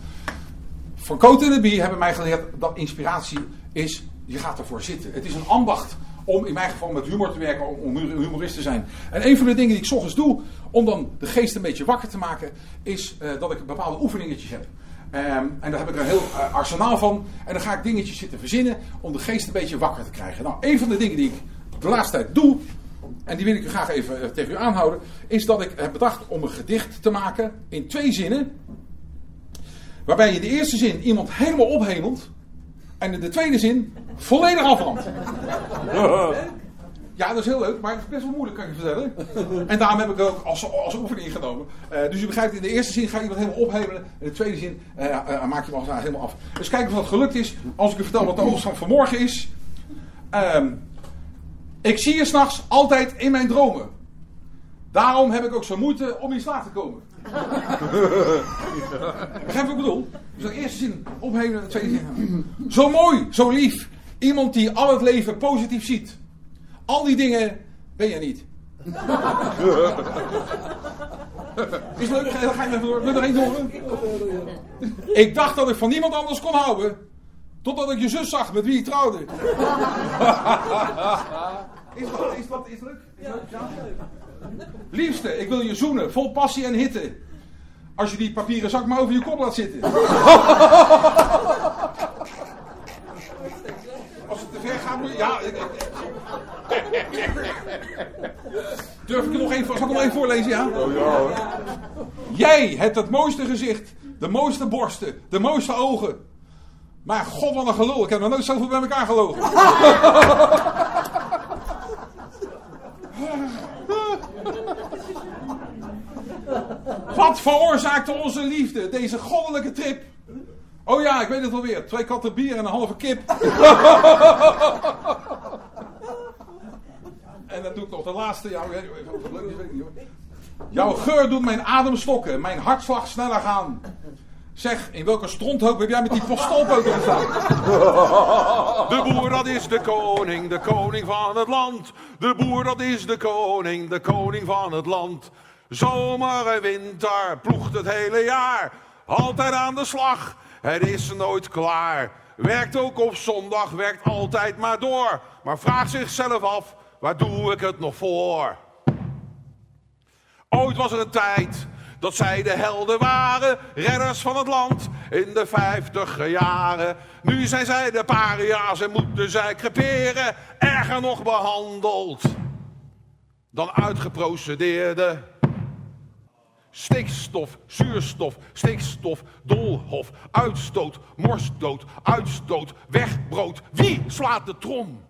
Van Cote en de Bier hebben mij geleerd dat inspiratie is, je gaat ervoor zitten. Het is een ambacht om in mijn geval met humor te werken, om humorist te zijn. En een van de dingen die ik ochtends doe, om dan de geest een beetje wakker te maken, is eh, dat ik bepaalde oefeningetjes heb. Ehm, en daar heb ik een heel eh, arsenaal van. En dan ga ik dingetjes zitten verzinnen om de geest een beetje wakker te krijgen. Nou, een van de dingen die ik de laatste tijd doe, en die wil ik u graag even eh, tegen u aanhouden, is dat ik heb bedacht om een gedicht te maken in twee zinnen. Waarbij je in de eerste zin iemand helemaal ophemelt en in de tweede zin volledig afrandt. Ja, dat is heel leuk, maar het is best wel moeilijk, kan ik je vertellen. En daarom heb ik het ook als, als oefening genomen. Eh, dus u begrijpt, in de eerste zin ga je iemand helemaal ophemelen. In de tweede zin eh, maak je hem als helemaal af. Dus kijken of dat gelukt is. Als ik u vertel wat de hoogstand van vanmorgen is. Ehm, ik zie je s'nachts altijd in mijn dromen. Daarom heb ik ook zo moeite om in slaap te komen. Begrijp je wat ik bedoel? Dus de eerste zin ophemelen, de tweede zin. Zo mooi, zo lief. Iemand die al het leven positief ziet. Al die dingen ben je niet. Is leuk, ga ga je even door. Wil je er één horen? Ik dacht dat ik van niemand anders kon houden. Totdat ik je zus zag met wie ik trouwde. Is dat, is dat is leuk? Is leuk? Ja? Liefste, ik wil je zoenen, vol passie en hitte. Als je die papieren zak maar over je kop laat zitten. Als het te ver gaat, moet je... Ja, Durf ik er nog één voor? Zal ik nog één voorlezen, ja? Jij hebt het mooiste gezicht, de mooiste borsten, de mooiste ogen. Maar god, wat een gelul. Ik heb nog nooit zoveel bij elkaar gelogen. Wat veroorzaakte onze liefde, deze goddelijke trip? Oh ja, ik weet het alweer. Twee katten bier en een halve kip. en dan doe ik nog de laatste. Hoor. Jouw geur doet mijn adem stokken, mijn hartslag sneller gaan. Zeg, in welke stronthoop heb jij met die postolpoten gestaan? De boer dat is de koning, de koning van het land. De boer dat is de koning, de koning van het land. Zomer en winter ploegt het hele jaar. Altijd aan de slag, het is nooit klaar. Werkt ook op zondag, werkt altijd maar door. Maar vraagt zichzelf af, waar doe ik het nog voor? Ooit was er een tijd dat zij de helden waren, redders van het land in de vijftiger jaren. Nu zijn zij de paria's en moeten zij creperen, erger nog behandeld dan uitgeprocedeerde. Stikstof, zuurstof, stikstof, doolhof, uitstoot, morsdood, uitstoot, wegbrood. Wie slaat de trom?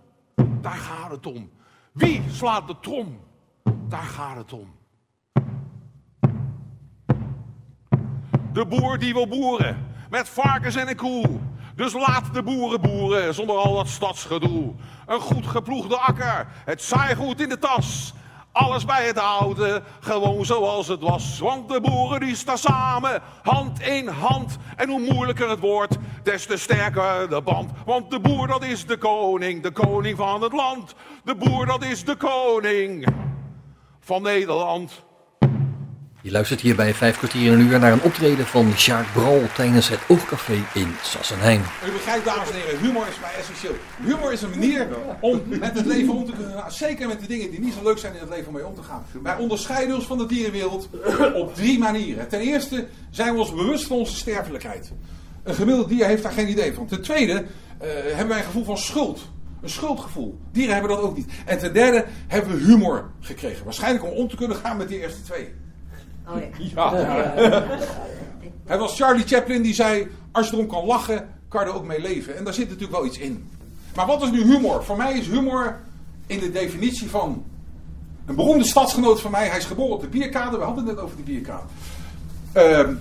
Daar gaat het om. Wie slaat de trom? Daar gaat het om. De boer die wil boeren, met varkens en een koe. Dus laat de boeren boeren, zonder al dat stadsgedoe. Een goed geploegde akker, het zaaigoed in de tas. Alles bij het houden, gewoon zoals het was. Want de boeren die staan samen, hand in hand. En hoe moeilijker het wordt, des te sterker de band. Want de boer dat is de koning, de koning van het land. De boer dat is de koning van Nederland. Je luistert hier bij vijf kwartier en een uur naar een optreden van Jacques Bral tijdens het Oogcafé in Sassenheim. U begrijpt, dames en heren, humor is mij essentieel. Humor is een manier om met het leven om te kunnen gaan. Zeker met de dingen die niet zo leuk zijn in het leven om mee om te gaan. Wij onderscheiden ons van de dierenwereld op drie manieren. Ten eerste zijn we ons bewust van onze sterfelijkheid. Een gemiddeld dier heeft daar geen idee van. Ten tweede eh, hebben wij een gevoel van schuld. Een schuldgevoel. Dieren hebben dat ook niet. En ten derde hebben we humor gekregen. Waarschijnlijk om om te kunnen gaan met die eerste twee. Oh ja. Ja. Het was Charlie Chaplin die zei: Als je erom kan lachen, kan je er ook mee leven. En daar zit natuurlijk wel iets in. Maar wat is nu humor? Voor mij is humor in de definitie van een beroemde stadsgenoot van mij. Hij is geboren op de Bierkade. We hadden het net over de Bierkade. Ehm,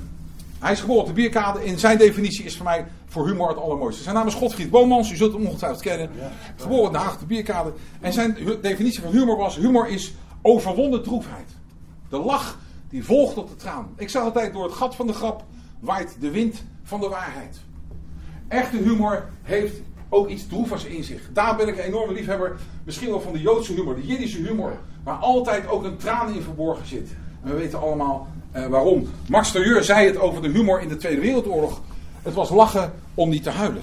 hij is geboren op de Bierkade. In zijn definitie is voor mij voor humor het allermooiste. Zijn naam is Godfried Bomans. U zult hem ongetwijfeld kennen. Geboren in Den Haag op de Bierkade. En zijn definitie van humor was: humor is overwonnen droefheid. De lach die volgt op de traan. Ik zeg altijd: door het gat van de grap waait de wind van de waarheid. Echte humor heeft ook iets droevigs in zich. Daar ben ik een enorme liefhebber, misschien wel van de Joodse humor, de Jiddische humor, waar altijd ook een traan in verborgen zit. En we weten allemaal eh, waarom. Max Terjeur zei het over de humor in de Tweede Wereldoorlog. Het was lachen om niet te huilen.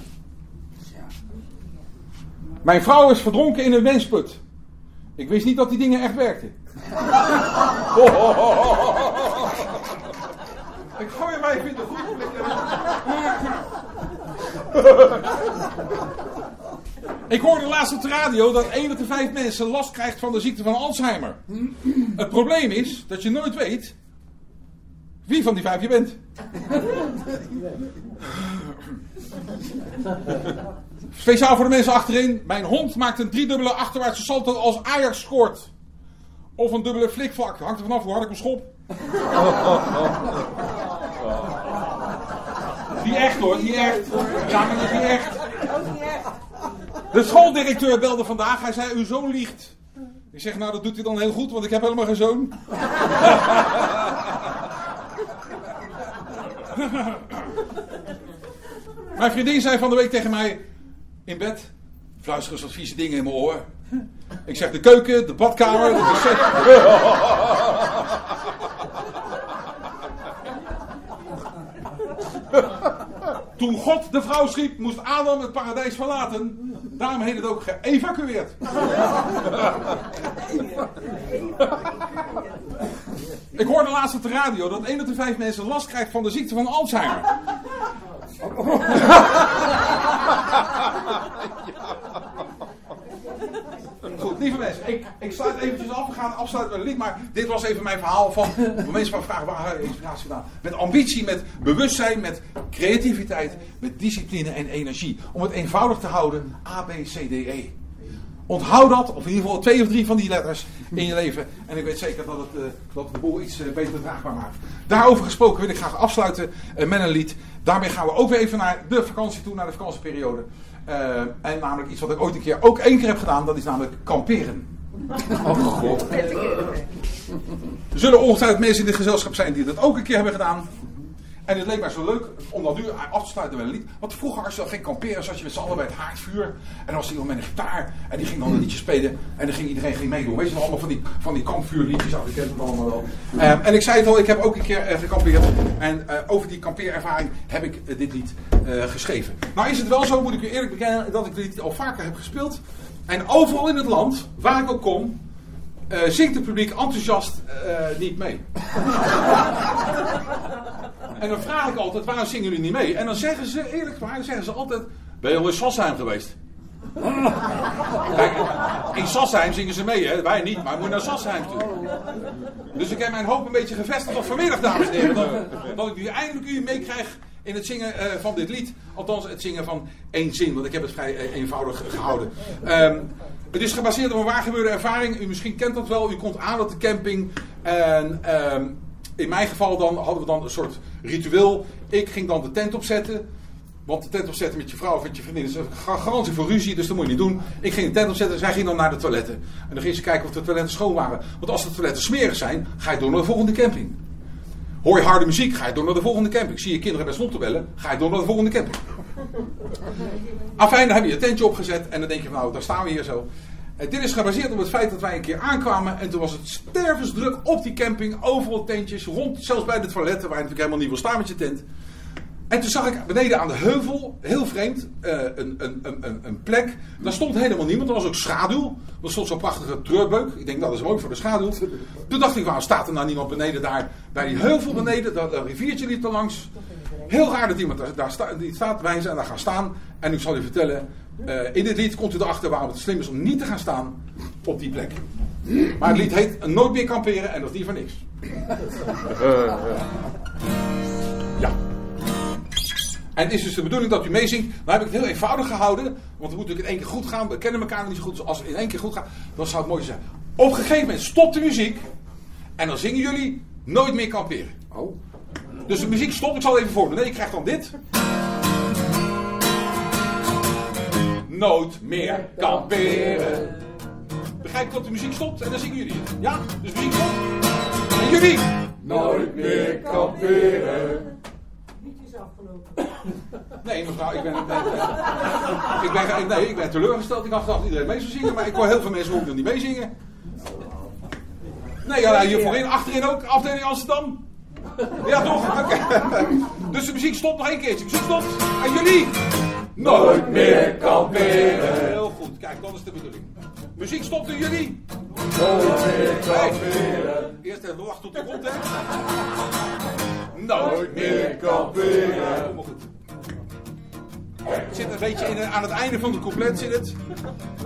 Mijn vrouw is verdronken in een wensput. Ik wist niet dat die dingen echt werkten. Ik gooi hem even in de goede. Ik hoorde laatst op de radio dat 1 op de 5 mensen last krijgt van de ziekte van Alzheimer. Het probleem is dat je nooit weet wie van die vijf je bent. Speciaal voor de mensen achterin. Mijn hond maakt een driedubbele achterwaartse salto als Ajax scoort. Of een dubbele flikvlak. Hangt er vanaf hoe hard ik hem schop. Die echt hoor, die echt. Ja, maar niet echt. De schooldirecteur belde vandaag. Hij zei, uw zoon liegt. Ik zeg, nou dat doet hij dan heel goed, want ik heb helemaal geen zoon. Mijn vriendin zei van de week tegen mij in bed, fluisteren wat dingen in mijn oor. Ik zeg de keuken, de badkamer, de wc. Toen God de vrouw schiep, moest Adam het paradijs verlaten. Daarom heet het ook geëvacueerd. Ik hoorde laatst op de radio dat 1 op de 5 mensen last krijgt van de ziekte van Alzheimer. Goed, lieve ik, ik sluit eventjes af. We gaan afsluiten met een lied, maar dit was even mijn verhaal van... Mensen van vragen, waar je inspiratie vandaan? Met ambitie, met bewustzijn, met creativiteit, met discipline en energie. Om het eenvoudig te houden, A, B, C, D, E. Onthoud dat, of in ieder geval twee of drie van die letters in je leven. En ik weet zeker dat het, uh, dat de boel iets uh, beter draagbaar maakt. Daarover gesproken wil ik graag afsluiten uh, met een lied. Daarmee gaan we ook weer even naar de vakantie toe, naar de vakantieperiode. en namelijk iets wat ik ooit een keer ook één keer heb gedaan. Dat is namelijk kamperen. Oh god. Er zullen ongetwijfeld mensen in dit gezelschap zijn die dat ook een keer hebben gedaan. En het leek mij zo leuk om dat nu af te sluiten met een lied. Want vroeger als je dan ging kamperen, zat je met z'n allen bij het haardvuur. En dan was iemand met een gitaar. En die ging dan een liedje spelen. En dan ging iedereen ging meedoen. Weet je nog allemaal van die, van die kampvuurliedjes. Nou, ik ken het allemaal wel. Um, en ik zei het al, ik heb ook een keer uh, gekampeerd. En uh, over die kampeerervaring heb ik uh, dit lied geschreven. Nou is het wel zo, moet ik u eerlijk bekennen, dat ik dit al vaker heb gespeeld. En overal in het land, waar ik ook kom, zingt het publiek enthousiast niet mee. en dan vraag ik altijd, waarom zingen jullie niet mee? En dan zeggen ze, eerlijk waar, dan zeggen ze altijd, ben je al in Sassheim geweest? Kijk, in Sassheim zingen ze mee, hè? wij niet, maar we moeten naar Sassheim toe. Dus ik heb mijn hoop een beetje gevestigd op vanmiddag, dames en heren. Dat, dat ik nu eindelijk u meekrijg in het zingen uh, van dit lied. Althans, het zingen van één zin, want ik heb het vrij uh, eenvoudig gehouden. Um, het is gebaseerd op een waargebeurde ervaring. U misschien kent dat wel. U komt aan op de camping. En um, in mijn geval dan hadden we dan een soort ritueel. Ik ging dan de tent opzetten. Want de tent opzetten met je vrouw of met je vriendin is een garantie voor ruzie, dus dat moet je niet doen. Ik ging de tent opzetten, zij ging dan naar de toiletten. En dan ging ze kijken of de toiletten schoon waren. Want als de toiletten smerig zijn, ga je door naar de volgende camping. Hoor je harde muziek, ga je door naar de volgende camping. Zie je kinderen bij te bellen, ga je door naar de volgende camping. Afijn, dan heb je je tentje opgezet en dan denk je nou, daar staan we hier zo. En dit is gebaseerd op het feit dat wij een keer aankwamen en toen was het stervensdruk op die camping, overal tentjes, rond, zelfs bij de toiletten waar je natuurlijk helemaal niet wil staan met je tent. En toen zag ik beneden aan de heuvel, heel vreemd, uh, een, een, een, een plek. Daar stond helemaal niemand, er was ook schaduw. Er stond zo'n prachtige treurbeuk. Ik denk dat is mooi voor de schaduw. Toen dacht ik, waarom staat er nou niemand beneden daar, bij die heuvel beneden, dat, riviertje liep er langs. Heel raar dat iemand daar, daar die staat, wij zijn daar gaan staan. En ik zal u vertellen, uh, in dit lied komt u erachter waarom het slim is om niet te gaan staan op die plek. Maar het lied heet Nooit meer kamperen en dat is niet voor niks. Ja. En het is dus de bedoeling dat u meezingt. Nou heb ik het heel eenvoudig gehouden. Want het moet natuurlijk in één keer goed gaan. We kennen elkaar niet zo goed. Dus als het in één keer goed gaat, dan zou het mooi zijn. Op een gegeven moment stopt de muziek. En dan zingen jullie nooit meer kamperen. Oh. Dus de muziek stopt. Ik zal even voor. Nee, ik krijg dan dit. Nooit meer kamperen. Begrijp ik dat de muziek stopt en dan zingen jullie het. Ja? Dus muziek stopt. En jullie? Nooit meer kamperen. Nee, mevrouw, ik ben, ben, ik ben, nee, ik ben teleurgesteld. Ik dacht dat iedereen mee zou zingen, maar ik hoor heel veel mensen ook nog niet meezingen. Nee, ja, hier voorin, achterin ook, afdeling Amsterdam. Ja, toch? Okay. Dus de muziek stopt nog één keertje. De muziek stopt. En jullie? Nooit meer kamperen. Heel goed, kijk, dat is de bedoeling. Muziek stopt en jullie? Nooit meer kamperen. Eerst even wachten tot de komt, hè? Nooit meer kamperen. Het zit een beetje in, aan het einde van de couplet zit het.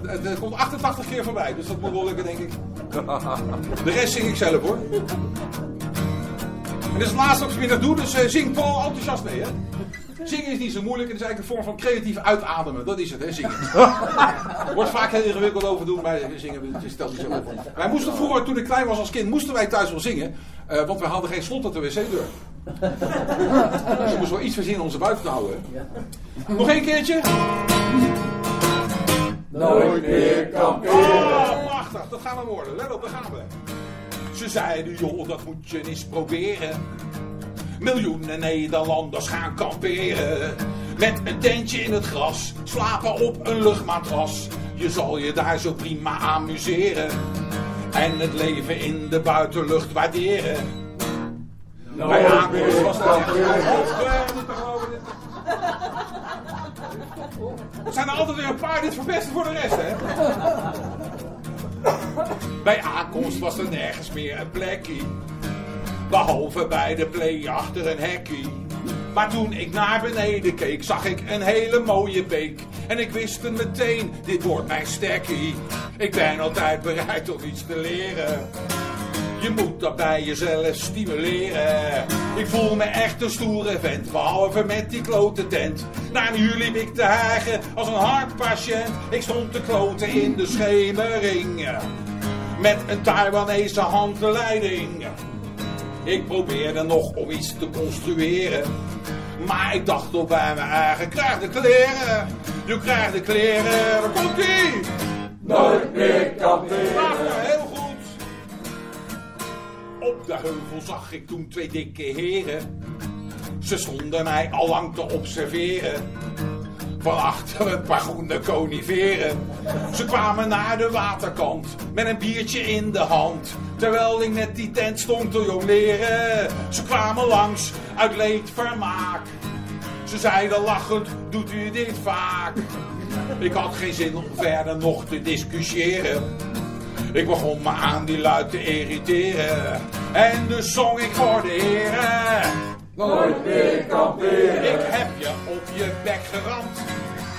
Het- komt 88 keer voorbij, dus dat moet wel lukken, denk ik. De rest zing ik zelf hoor. En is het laatste wat ik vanmiddag doe, dus eh, zing Paul enthousiast mee, hè? Zingen is niet zo moeilijk, het is eigenlijk een vorm van creatief uitademen. Dat is het, hè, zingen. Er wordt vaak heel ingewikkeld over doen, maar zingen het stelt niet zo op. Wij moesten vroeger, toen ik klein was als kind, moesten wij thuis wel zingen. eh, want we hadden geen slot op de wc-deur. Dus je moest wel iets verzinnen om ze buiten te houden. Nog één keertje. Nooit meer kamperen. Oh, prachtig, dat gaan we worden. Let op, daar gaan we. Ze zeiden, joh, dat moet je eens proberen. Miljoenen Nederlanders gaan kamperen. Met een tentje in het gras, slapen op een luchtmatras. Je zal je daar zo prima amuseren. En het leven in de buitenlucht waarderen. Bij aankomst was dat. Er zijn er altijd weer een paar dit verpesten voor de rest, hè? Bij aankomst was er nergens meer een plekje. Behalve bij de play achter een hekkie. Maar toen ik naar beneden keek, zag ik een hele mooie beek. En ik wist het meteen, dit wordt mijn stekkie. Ik ben altijd bereid om iets te leren. Je moet dat bij jezelf stimuleren. Ik voel me echt een stoere vent, behalve met die klote tent. Na een uur liep ik te hijgen als een hartpatiënt. Ik stond te kloten in de schemering. Met een Taiwanese handleiding. Ik probeerde nog om iets te construeren. Maar ik dacht toch bij mijn eigen, krijg de kleren. Je krijgt de kleren, daar komt ie. Nooit meer kamperen. Prachtig, heel goed. Op de heuvel zag ik toen twee dikke heren. Ze stonden mij al lang te observeren. Van achter een paar groene coniferen. Ze kwamen naar de waterkant met een biertje in de hand. Terwijl ik net die tent stond te jongleren. Ze kwamen langs uit leedvermaak. Ze zeiden lachend, doet u dit vaak? Ik had geen zin om verder nog te discussiëren. Ik begon me aan die luid te irriteren. En dus zong ik voor de heren. Nooit meer kamperen. Geramd.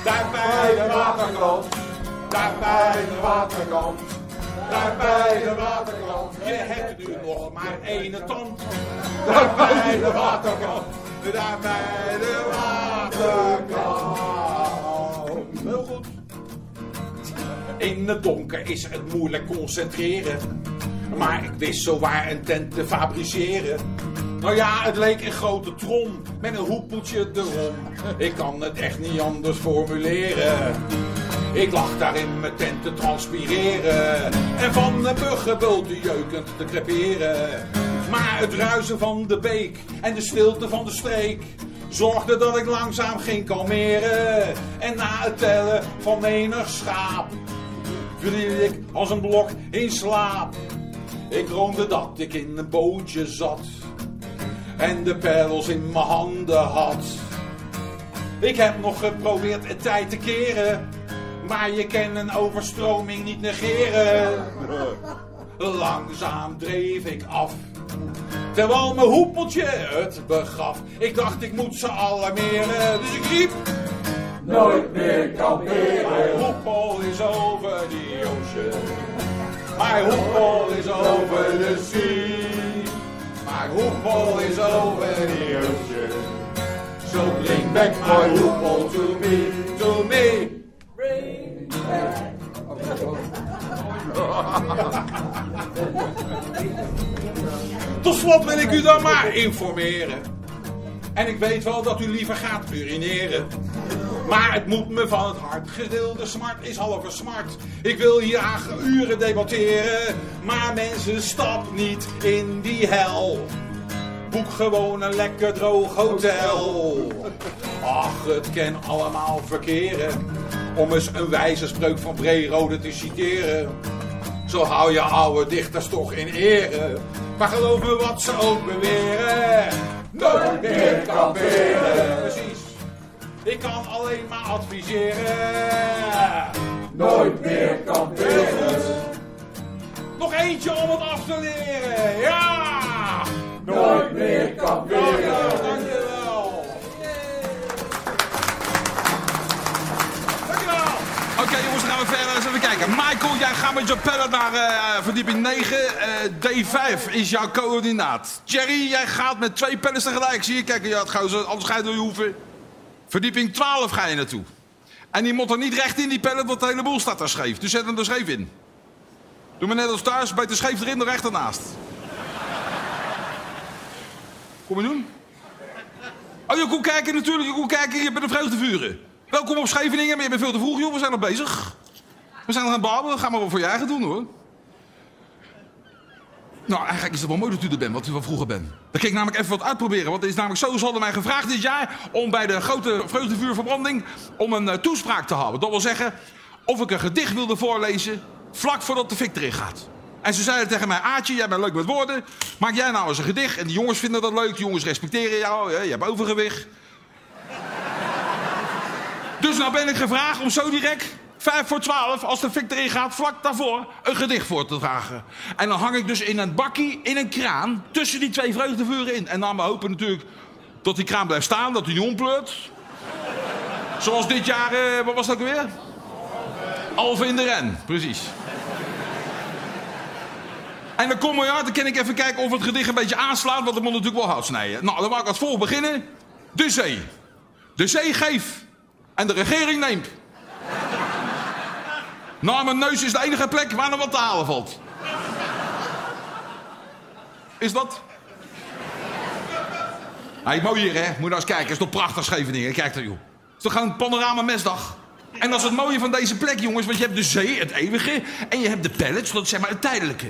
Daar bij de waterkant. Daar bij de waterkant. Daar bij de waterkant. Je hebt nu nog maar één tand. Daar bij de waterkant. Daar bij de waterkant. Heel goed. In het donker is het moeilijk concentreren. Maar ik wist zo waar een tent te fabriceren. Nou ja, het leek een grote trom met een hoepeltje erom. Ik kan het echt niet anders formuleren. Ik lag daar in mijn tent te transpireren. En van de buggenbulten jeukend te creperen. Maar het ruisen van de beek en de stilte van de streek zorgde dat ik langzaam ging kalmeren. En na het tellen van menig schaap viel ik als een blok in slaap. Ik droomde dat ik in een bootje zat en de peddels in mijn handen had. Ik heb nog geprobeerd het tijd te keren, maar je kan een overstroming niet negeren. Langzaam dreef ik af, terwijl mijn hoepeltje het begaf. Ik dacht ik moet ze alarmeren, dus ik riep... Nooit meer kamperen. My hoepel is over the ocean. My hoepel is over the sea. My hoepel is over ocean. So bring back my hoepel to me, to me. Tot slot wil ik u dan maar informeren. En ik weet wel dat u liever gaat urineren. Maar het moet me van het hart. Gedeelde smart is halve smart. Ik wil hier uren debatteren. Maar mensen, stap niet in die hel. Boek gewoon een lekker droog hotel. Ach, het kan allemaal verkeren. Om eens een wijze spreuk van Brerode te citeren. Zo hou je oude dichters toch in ere. Maar geloof me wat ze ook beweren. Nooit meer kamperen. Precies. Ik kan alleen maar adviseren. Nooit meer kamperen. Nog eentje om het af te leren. Ja! Nooit meer kamperen. Dankjewel. Oké jongens, dan gaan we verder eens even kijken. Michael, jij gaat met je pellen naar eh, verdieping 9. Eh, D5 is jouw coördinaat. Jerry, jij gaat met twee pellen tegelijk. Zie je, kijk, je had gauw zo, anders ga je door je hoeven. Verdieping 12 ga je naartoe. En die moet er niet recht in die pellen, want de hele boel staat daar scheef. Dus zet hem er scheef in. Doe maar net als thuis, beter scheef erin dan recht ernaast. Kom je doen? Oh, je kon kijken natuurlijk, je kon kijken, je bent een vreugdevuren. Welkom op Scheveningen, maar je bent veel te vroeg, joh. We zijn nog bezig. We zijn nog aan het babbelen, ga maar wat voor je eigen doen, hoor. Nou, eigenlijk is het wel mooi dat u er bent, wat u wel vroeger bent. Dan kan ik namelijk even wat uitproberen. Want het is namelijk zo, ze hadden mij gevraagd dit jaar... om bij de grote vreugdevuurverbranding om een eh, toespraak te houden. Dat wil zeggen, of ik een gedicht wilde voorlezen... vlak voordat de fik erin gaat. En ze zeiden tegen mij, Aatje, jij bent leuk met woorden. Maak jij nou eens een gedicht. En die jongens vinden dat leuk. Die jongens respecteren jou. Je hebt overgewicht. Dus nou ben ik gevraagd om zo direct, vijf voor twaalf, als de fik erin gaat, vlak daarvoor, een gedicht voor te dragen. En dan hang ik dus in een bakkie, in een kraan, tussen die twee vreugdevuren in. En dan we hopen natuurlijk dat die kraan blijft staan, dat hij niet ompleurt. Zoals dit jaar, eh, wat was dat weer? Alve in de ren, precies. En dan kom je uit, dan kan ik even kijken of het gedicht een beetje aanslaat, want het moet natuurlijk wel hout snijden. Nou, dan mag ik als volgt beginnen. De zee. De zee geeft en de regering neemt. Nou, mijn neus is de enige plek waar er wat te halen valt. Is dat? Hey, mooi hier, hè? Moet je nou eens kijken. Is toch prachtig, Scheveningen. Kijk daar, joh. Is toch gewoon panorama mesdag. En dat is het mooie van deze plek, jongens. Want je hebt de zee, het eeuwige. En je hebt de pellets, dat is zeg maar het tijdelijke.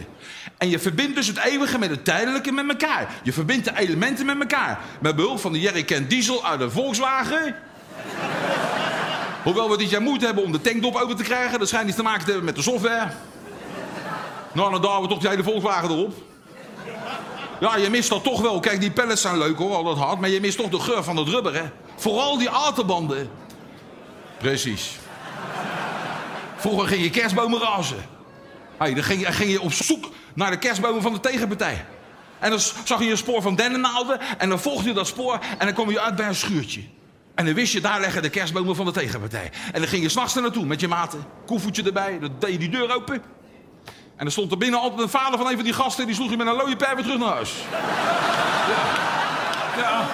En je verbindt dus het eeuwige met het tijdelijke met elkaar. Je verbindt de elementen met elkaar. Met behulp van de Jerrycan diesel uit de Volkswagen. Hoewel we dit jaar moeite hebben om de tankdop open te krijgen. Dat schijnt iets te maken te hebben met de software. Nou, dan duwen we toch die hele Volkswagen erop. Ja, je mist dat toch wel. Kijk, die pellets zijn leuk hoor, al dat hard. Maar je mist toch de geur van het rubber, hè. Vooral die autobanden. Precies. Vroeger ging je kerstbomen razen. Dan ging je, ging je op zoek naar de kerstbomen van de tegenpartij. En dan zag je een spoor van dennennaalden. En dan volgde je dat spoor en dan kwam je uit bij een schuurtje. En dan wist je, daar leggen de kerstbomen van de tegenpartij. En dan ging je s'nachts er naartoe met je maten. Koevoetje erbij, dan deed je die deur open. En dan stond er binnen altijd een vader van een van die gasten... die sloeg je met een looie pijp terug naar huis. Ja. ja.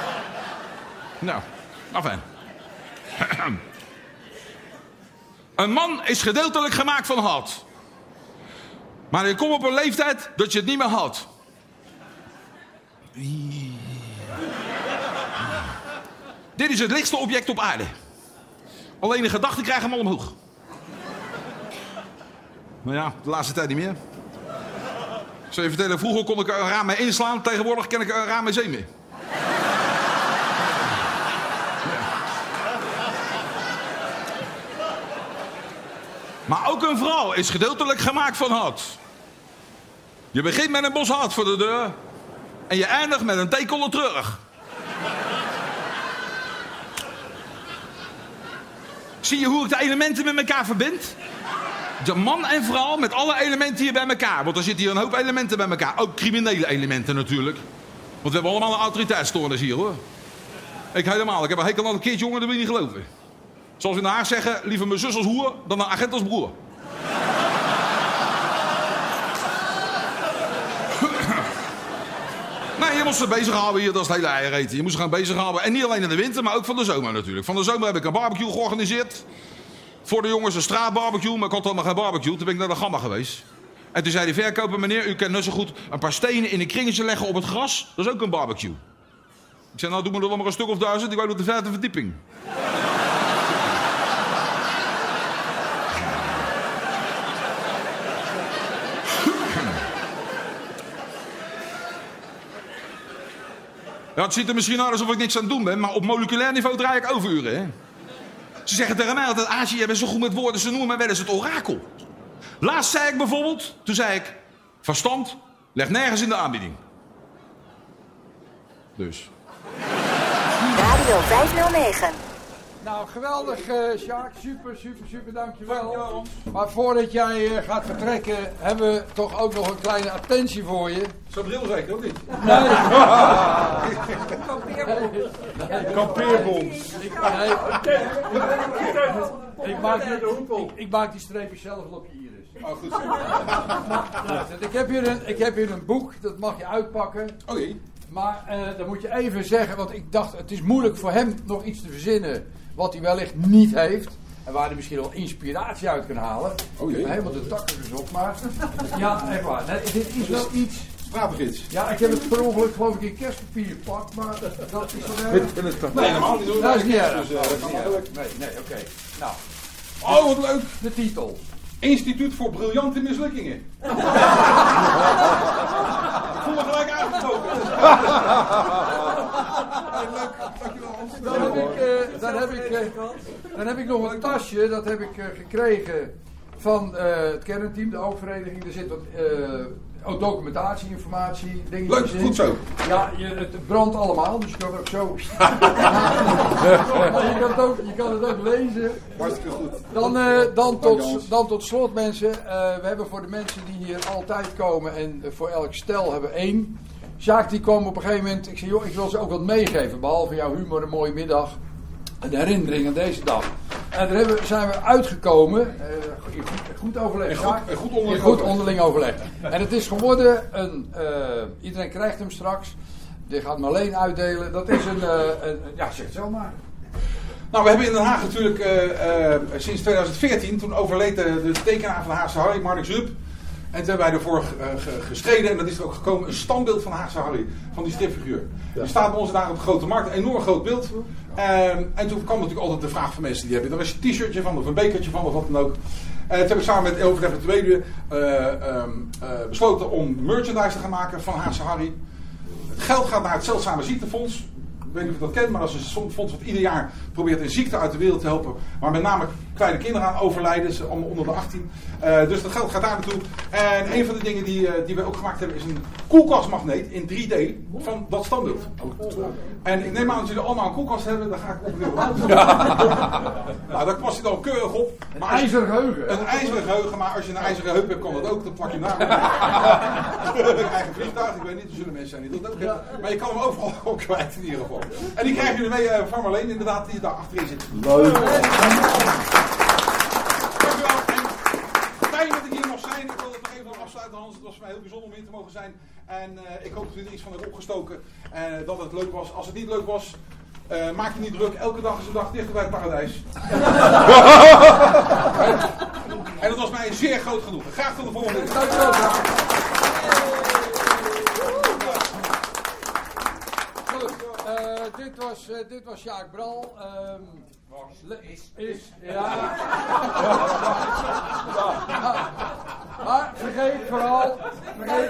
Nou, afijn. Een man is gedeeltelijk gemaakt van hout. Maar je komt op een leeftijd dat je het niet meer had. Dit is het lichtste object op aarde. Alleen de gedachten krijgen hem al omhoog. Maar ja, de laatste tijd niet meer. Ik zal je vertellen, vroeger kon ik een raam mee inslaan. Tegenwoordig ken ik een raam mee zee mee. Maar ook een vrouw is gedeeltelijk gemaakt van hout. Je begint met een bos hout voor de deur. En je eindigt met een theekolle terug. Zie je hoe ik de elementen met elkaar verbind? De man en vrouw met alle elementen hier bij elkaar. Want er zitten hier een hoop elementen bij elkaar. Ook criminele elementen natuurlijk. Want we hebben allemaal een autoriteitsstoornis hier hoor. Ik helemaal. Ik heb een hekel aan een keertje jongen, dat wil je niet geloven. Zoals in Den Haag zeggen, liever mijn zus als hoer dan een agent als broer. Je moet ze bezighouden hier, dat is het hele eiereten. Je moet ze gaan bezighouden. En niet alleen in de winter, maar ook van de zomer natuurlijk. Van de zomer heb ik een barbecue georganiseerd. Voor de jongens een straatbarbecue, maar ik had allemaal geen barbecue. Toen ben ik naar de Gamma geweest. En toen zei die verkoper, meneer, u kent net zo goed een paar stenen in een kringetje leggen op het gras. Dat is ook een barbecue. Ik zei, nou doen we er dan maar een stuk of duizend. Ik woon op de vijfde verdieping. Ja, het ziet er misschien uit alsof ik niks aan het doen ben, maar op moleculair niveau draai ik overuren. Hè? Ze zeggen tegen mij altijd, Aasje, jij bent zo goed met woorden, ze noemen mij wel eens het orakel. Laatst zei ik bijvoorbeeld, toen zei ik, verstand ligt nergens in de aanbieding. Dus. Radio 509. Nou, geweldig, uh, Sjaak. Super, super, super, dankjewel. Maar voordat jij eh, gaat vertrekken, hebben we toch ook nog een kleine attentie voor je. Zo'n bril zeker, ook niet? Nee. Kampeerbons. Nee. Ik maak, die, ik, ik maak die streepjes zelf wel op je iris. Oh, goed. Luister, ik, heb hier een, ik heb hier een boek, dat mag je uitpakken. Oké. Maar eh, dan moet je even zeggen, want ik dacht het is moeilijk voor hem nog iets te verzinnen wat hij wellicht niet heeft. En waar hij misschien wel inspiratie uit kan halen. Oh jee. Ik heb helemaal de takken dus op, maar ja, echt waar. Nee, dit is wel iets. Ja, ik heb het per ongeluk geloof ik in kerstpapier gepakt, maar dat is wel Dit ik Nee, helemaal niet hoor. Dat is niet erg. Dus, eh, erg. Nee, nee, oké. Nou, Oh, wat leuk. de titel. Instituut voor Briljante Mislukkingen. ik voel me gelijk aangesproken. leuk, dankjewel Hans. Dan heb ik, eh, dan heb ik, nog een tasje, dat heb ik eh, gekregen van eh, het kernteam, de oogvereniging. Er zit wat eh, ook documentatie, informatie, dingetjes Leuk, goed zo. Ja, je, het brandt allemaal, dus je kan het ook zo. Maar je, kan het ook, je kan het ook lezen. Hartstikke goed. Dan, eh, dan, tot, dan tot slot mensen, Eh, we hebben voor de mensen die hier altijd komen en voor elk stel hebben we één. Sjaak die kwam op een gegeven moment, ik zei joh, ik wil ze ook wat meegeven, behalve jouw humor, een mooie middag. Een herinnering aan deze dag. En daar hebben, zijn we uitgekomen, eh, goed, goed overleg. In goed- Sjaak. in goed onderling In goed overleg. onderling overleg. En het is geworden een, eh, iedereen krijgt hem straks. Die gaat hem alleen uitdelen. Dat is een, eh, een ja zeg het zelf maar. Nou, we hebben in Den Haag natuurlijk sinds 2014, toen overleed de, de tekenaar van de Haagse Harry, Marnix Zup. En toen hebben wij ervoor ge- gestreden, en dat is er ook gekomen, een standbeeld van de Haagse Harry, van die stripfiguur. Die staat bij ons daar op de Grote Markt, een enorm groot beeld. Ehm, en toen kwam natuurlijk altijd de vraag van mensen die hebben, daar een t-shirtje van, of een bekertje van, of wat dan ook. En toen heb ik samen met Tweede eh, ehm, eh, besloten om merchandise te gaan maken van Haagse Harry. Het geld gaat naar het Zeldzame Ziektefonds. Ik weet niet of je dat kent, maar dat is een fonds wat ieder jaar probeert een ziekte uit de wereld te helpen. Maar met name kleine kinderen aan overlijden, ze allemaal onder de 18. Eh, dus dat geld gaat daar naartoe. En een van de dingen die, eh, die we ook gemaakt hebben is een koelkastmagneet in 3D van dat standbeeld. En ik neem aan dat jullie allemaal een koelkast hebben, daar ga ik op de Nou, daar past hij dan keurig op. Maar je- IJzeren geheugen. Een ijzeren geheugen, maar als je een ijzeren heup hebt, kan dat ook. Dan plak je hem daar. Eigen vliegtuig, ik weet niet, er zullen mensen zijn die dat ook hebben. Maar je kan hem overal kwijt in ieder geval. En die krijg je ermee eh, van Marleen, inderdaad, die daar achterin zit. Leuk. Dankjewel. En fijn dat ik hier mag zijn. Ik wil het nog even afsluiten, Hans. Het was voor heel bijzonder om hier te mogen zijn. En eh, ik hoop dat jullie er iets van hebben opgestoken. En dat het leuk was. Als het niet leuk was, eh, maak je niet druk. Elke dag is een dag dichter bij het paradijs. en dat was mij zeer groot genoeg. Graag tot de volgende keer. Eh, dit, was, eh, dit was Sjaak Bral. ehm, is, is, ja. maar vergeet vooral, vergeet,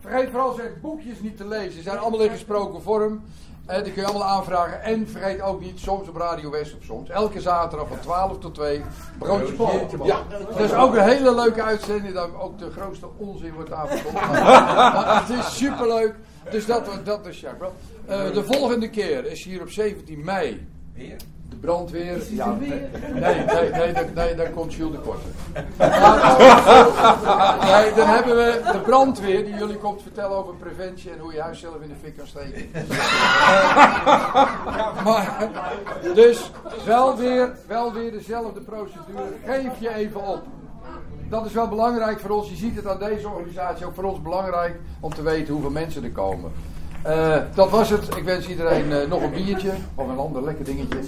vergeet vooral zijn boekjes niet te lezen. Ze zijn allemaal in gesproken vorm. Eh, die kun je allemaal aanvragen. En vergeet ook niet, soms op Radio West of soms. Elke zaterdag van 12 tot 2. Broodje biertje. Ja, dat is ook een hele leuke uitzending. Dat ook de grootste onzin wordt aangekondigd. maar het is superleuk. Dus dat, dat is Jacques Bral. Eh, de volgende keer is hier op 17 mei. De brandweer. Ja, nee, nee, nee, nee, dan- nee, dan komt Jules de Korte. Nee, dan hebben we de brandweer die jullie komt vertellen over preventie en hoe je huis zelf in de fik kan steken. Maar, dus wel weer, wel weer dezelfde procedure. Geef je even op. Dat is wel belangrijk voor ons. Je ziet het aan deze organisatie ook voor ons belangrijk om te weten hoeveel mensen er komen. Eh, dat was het. Ik wens iedereen eh, nog een biertje of een ander lekker dingetje.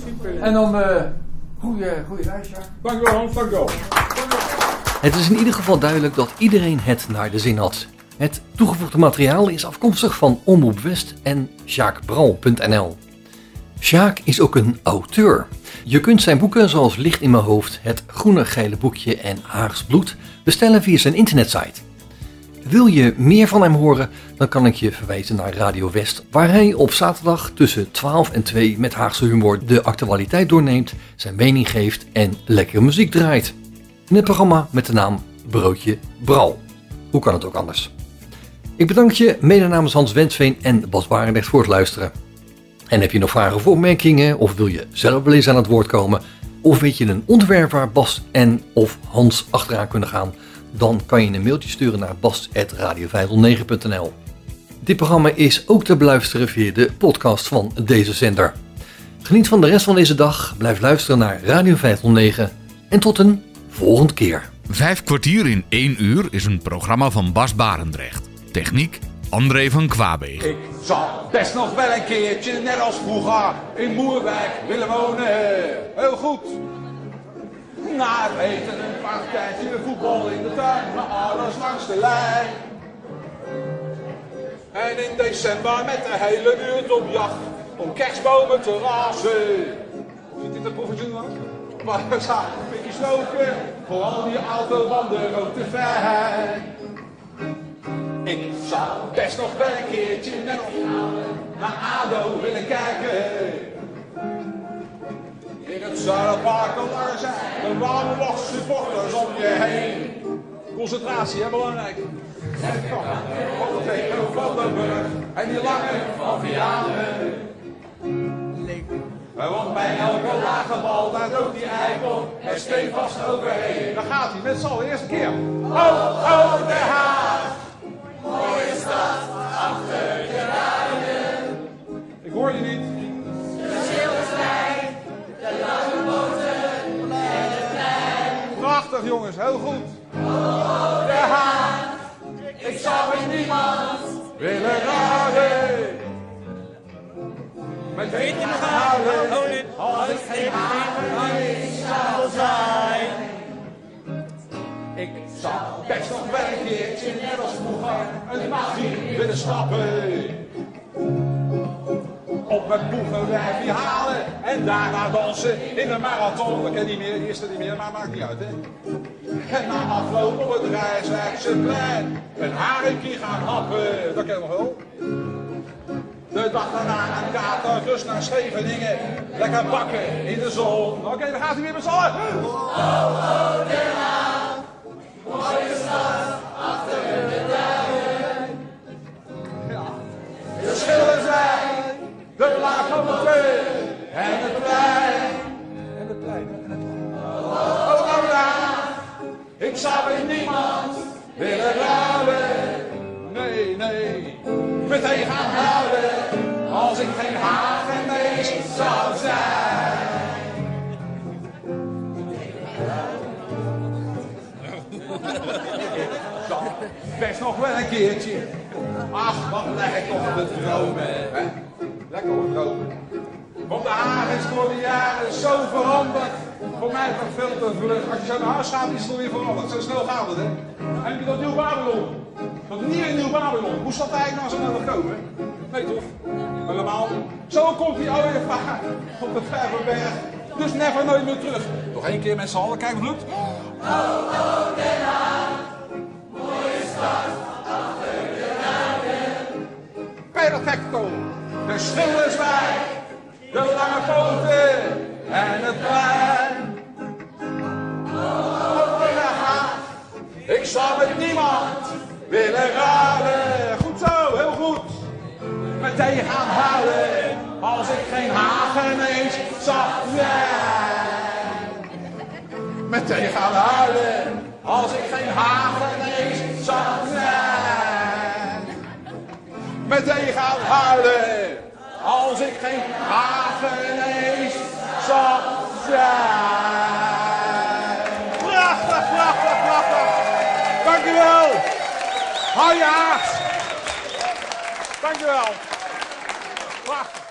En dan eh goede, goede reis, Sjaak. Dankjewel Hans, dankjewel. Het is in ieder geval duidelijk dat iedereen het naar de zin had. Het toegevoegde materiaal is afkomstig van Omroep West en sjaakbral.nl. Sjaak is ook een auteur. Je kunt zijn boeken zoals Licht in mijn hoofd, Het groene gele boekje en Haags bloed bestellen via zijn internetsite. Wil je meer van hem horen, dan kan ik je verwijzen naar Radio West, waar hij op zaterdag tussen 12 en 2 met Haagse humor de actualiteit doorneemt, zijn mening geeft en lekkere muziek draait. In het programma met de naam Broodje Bral. Hoe kan het ook anders? Ik bedank je mede namens Hans Wensveen en Bas Barendrecht voor het luisteren. En heb je nog vragen of opmerkingen of wil je zelf wel eens aan het woord komen? Of weet je een onderwerp waar Bas en of Hans achteraan kunnen gaan? Dan kan je een mailtje sturen naar bas.radio509.nl Dit programma is ook te beluisteren via de podcast van deze zender. Geniet van de rest van deze dag, blijf luisteren naar Radio 509 en tot een volgende keer. Vijf kwartier in één uur is een programma van Bas Barendrecht. Techniek André van Kwaabegen. Ik zou best nog wel een keertje, net als vroeger, in Moerwijk willen wonen. Heel goed. Na het eten een partijtje voetbal in de tuin, maar alles langs de lijn. En in december met de hele buurt op jacht om kerstbomen te rasen. Zit dit een professioneel? Maar we zaten een beetje stoken voor al die autobanden rood te fijn. Ik zou best nog wel een keertje naar ADO willen kijken. Dat daar zijn de warme supporters om je heen. Concentratie, hè, belangrijk. En kom, op de van den Burg en die lange van Vianen. Want bij elke lage bal, daar doet die eikel er stevast overheen. Daar gaat hij met z'n allen, eerste keer. Oh, oh, de haag. Mooie stad achter de ruinen. Ik hoor je niet. Prachtig jongens, heel goed. Oh, de haag. Ik zou met niemand willen raden. Met je nog houden, als ik geen haven zou zijn. Ik zou best nog wel een keertje, net als vroeger, een magie willen stappen. Op mijn boegenwijfje halen en daarna dansen in een marathon. Dat ken niet meer, die er niet meer, maar maakt niet uit, hè. En na afloop op het Rijswijkse plein een haringkie gaan happen. Dat ken je nog wel. De dag daarna een kater, rust naar Scheveningen. Lekker bakken in de zon. Oké, dan gaat hij weer met z'n allen. Oh, oh, achter de best nog wel een keertje. Ach, wat lekker toch te dromen. Hè? Lekker hoor, dromen. Want de Haag is door de jaren zo veranderd. Voor mij toch veel te vlug. Als je zo naar huis gaat, is het alweer veranderd. Zo snel gaat het, hè. En heb je dat nieuw Babylon? Dat nieuwe nieuw Babylon. Hoe zat hij eigenlijk nou zo naar gekomen? Nee toch? Helemaal. Zo komt hij alweer vaak op de Ververberg. Dus never nooit meer terug. Nog één keer met z'n allen. Kijk wat het. Oh, oh, Achter de ruinen. Perfecto. De. De lange poten. En het plein. Oh, Den Haag. Ik zou met niemand willen raden. Goed zo, heel goed. Meteen gaan huilen als ik geen hagenees zag zijn. Meteen gaan huilen als ik geen hagenees zag zijn. Meteen gaan huilen als ik geen hagenees zag zijn. Prachtig, prachtig, prachtig. Dankjewel. Hou je haast. Dankjewel. Prachtig.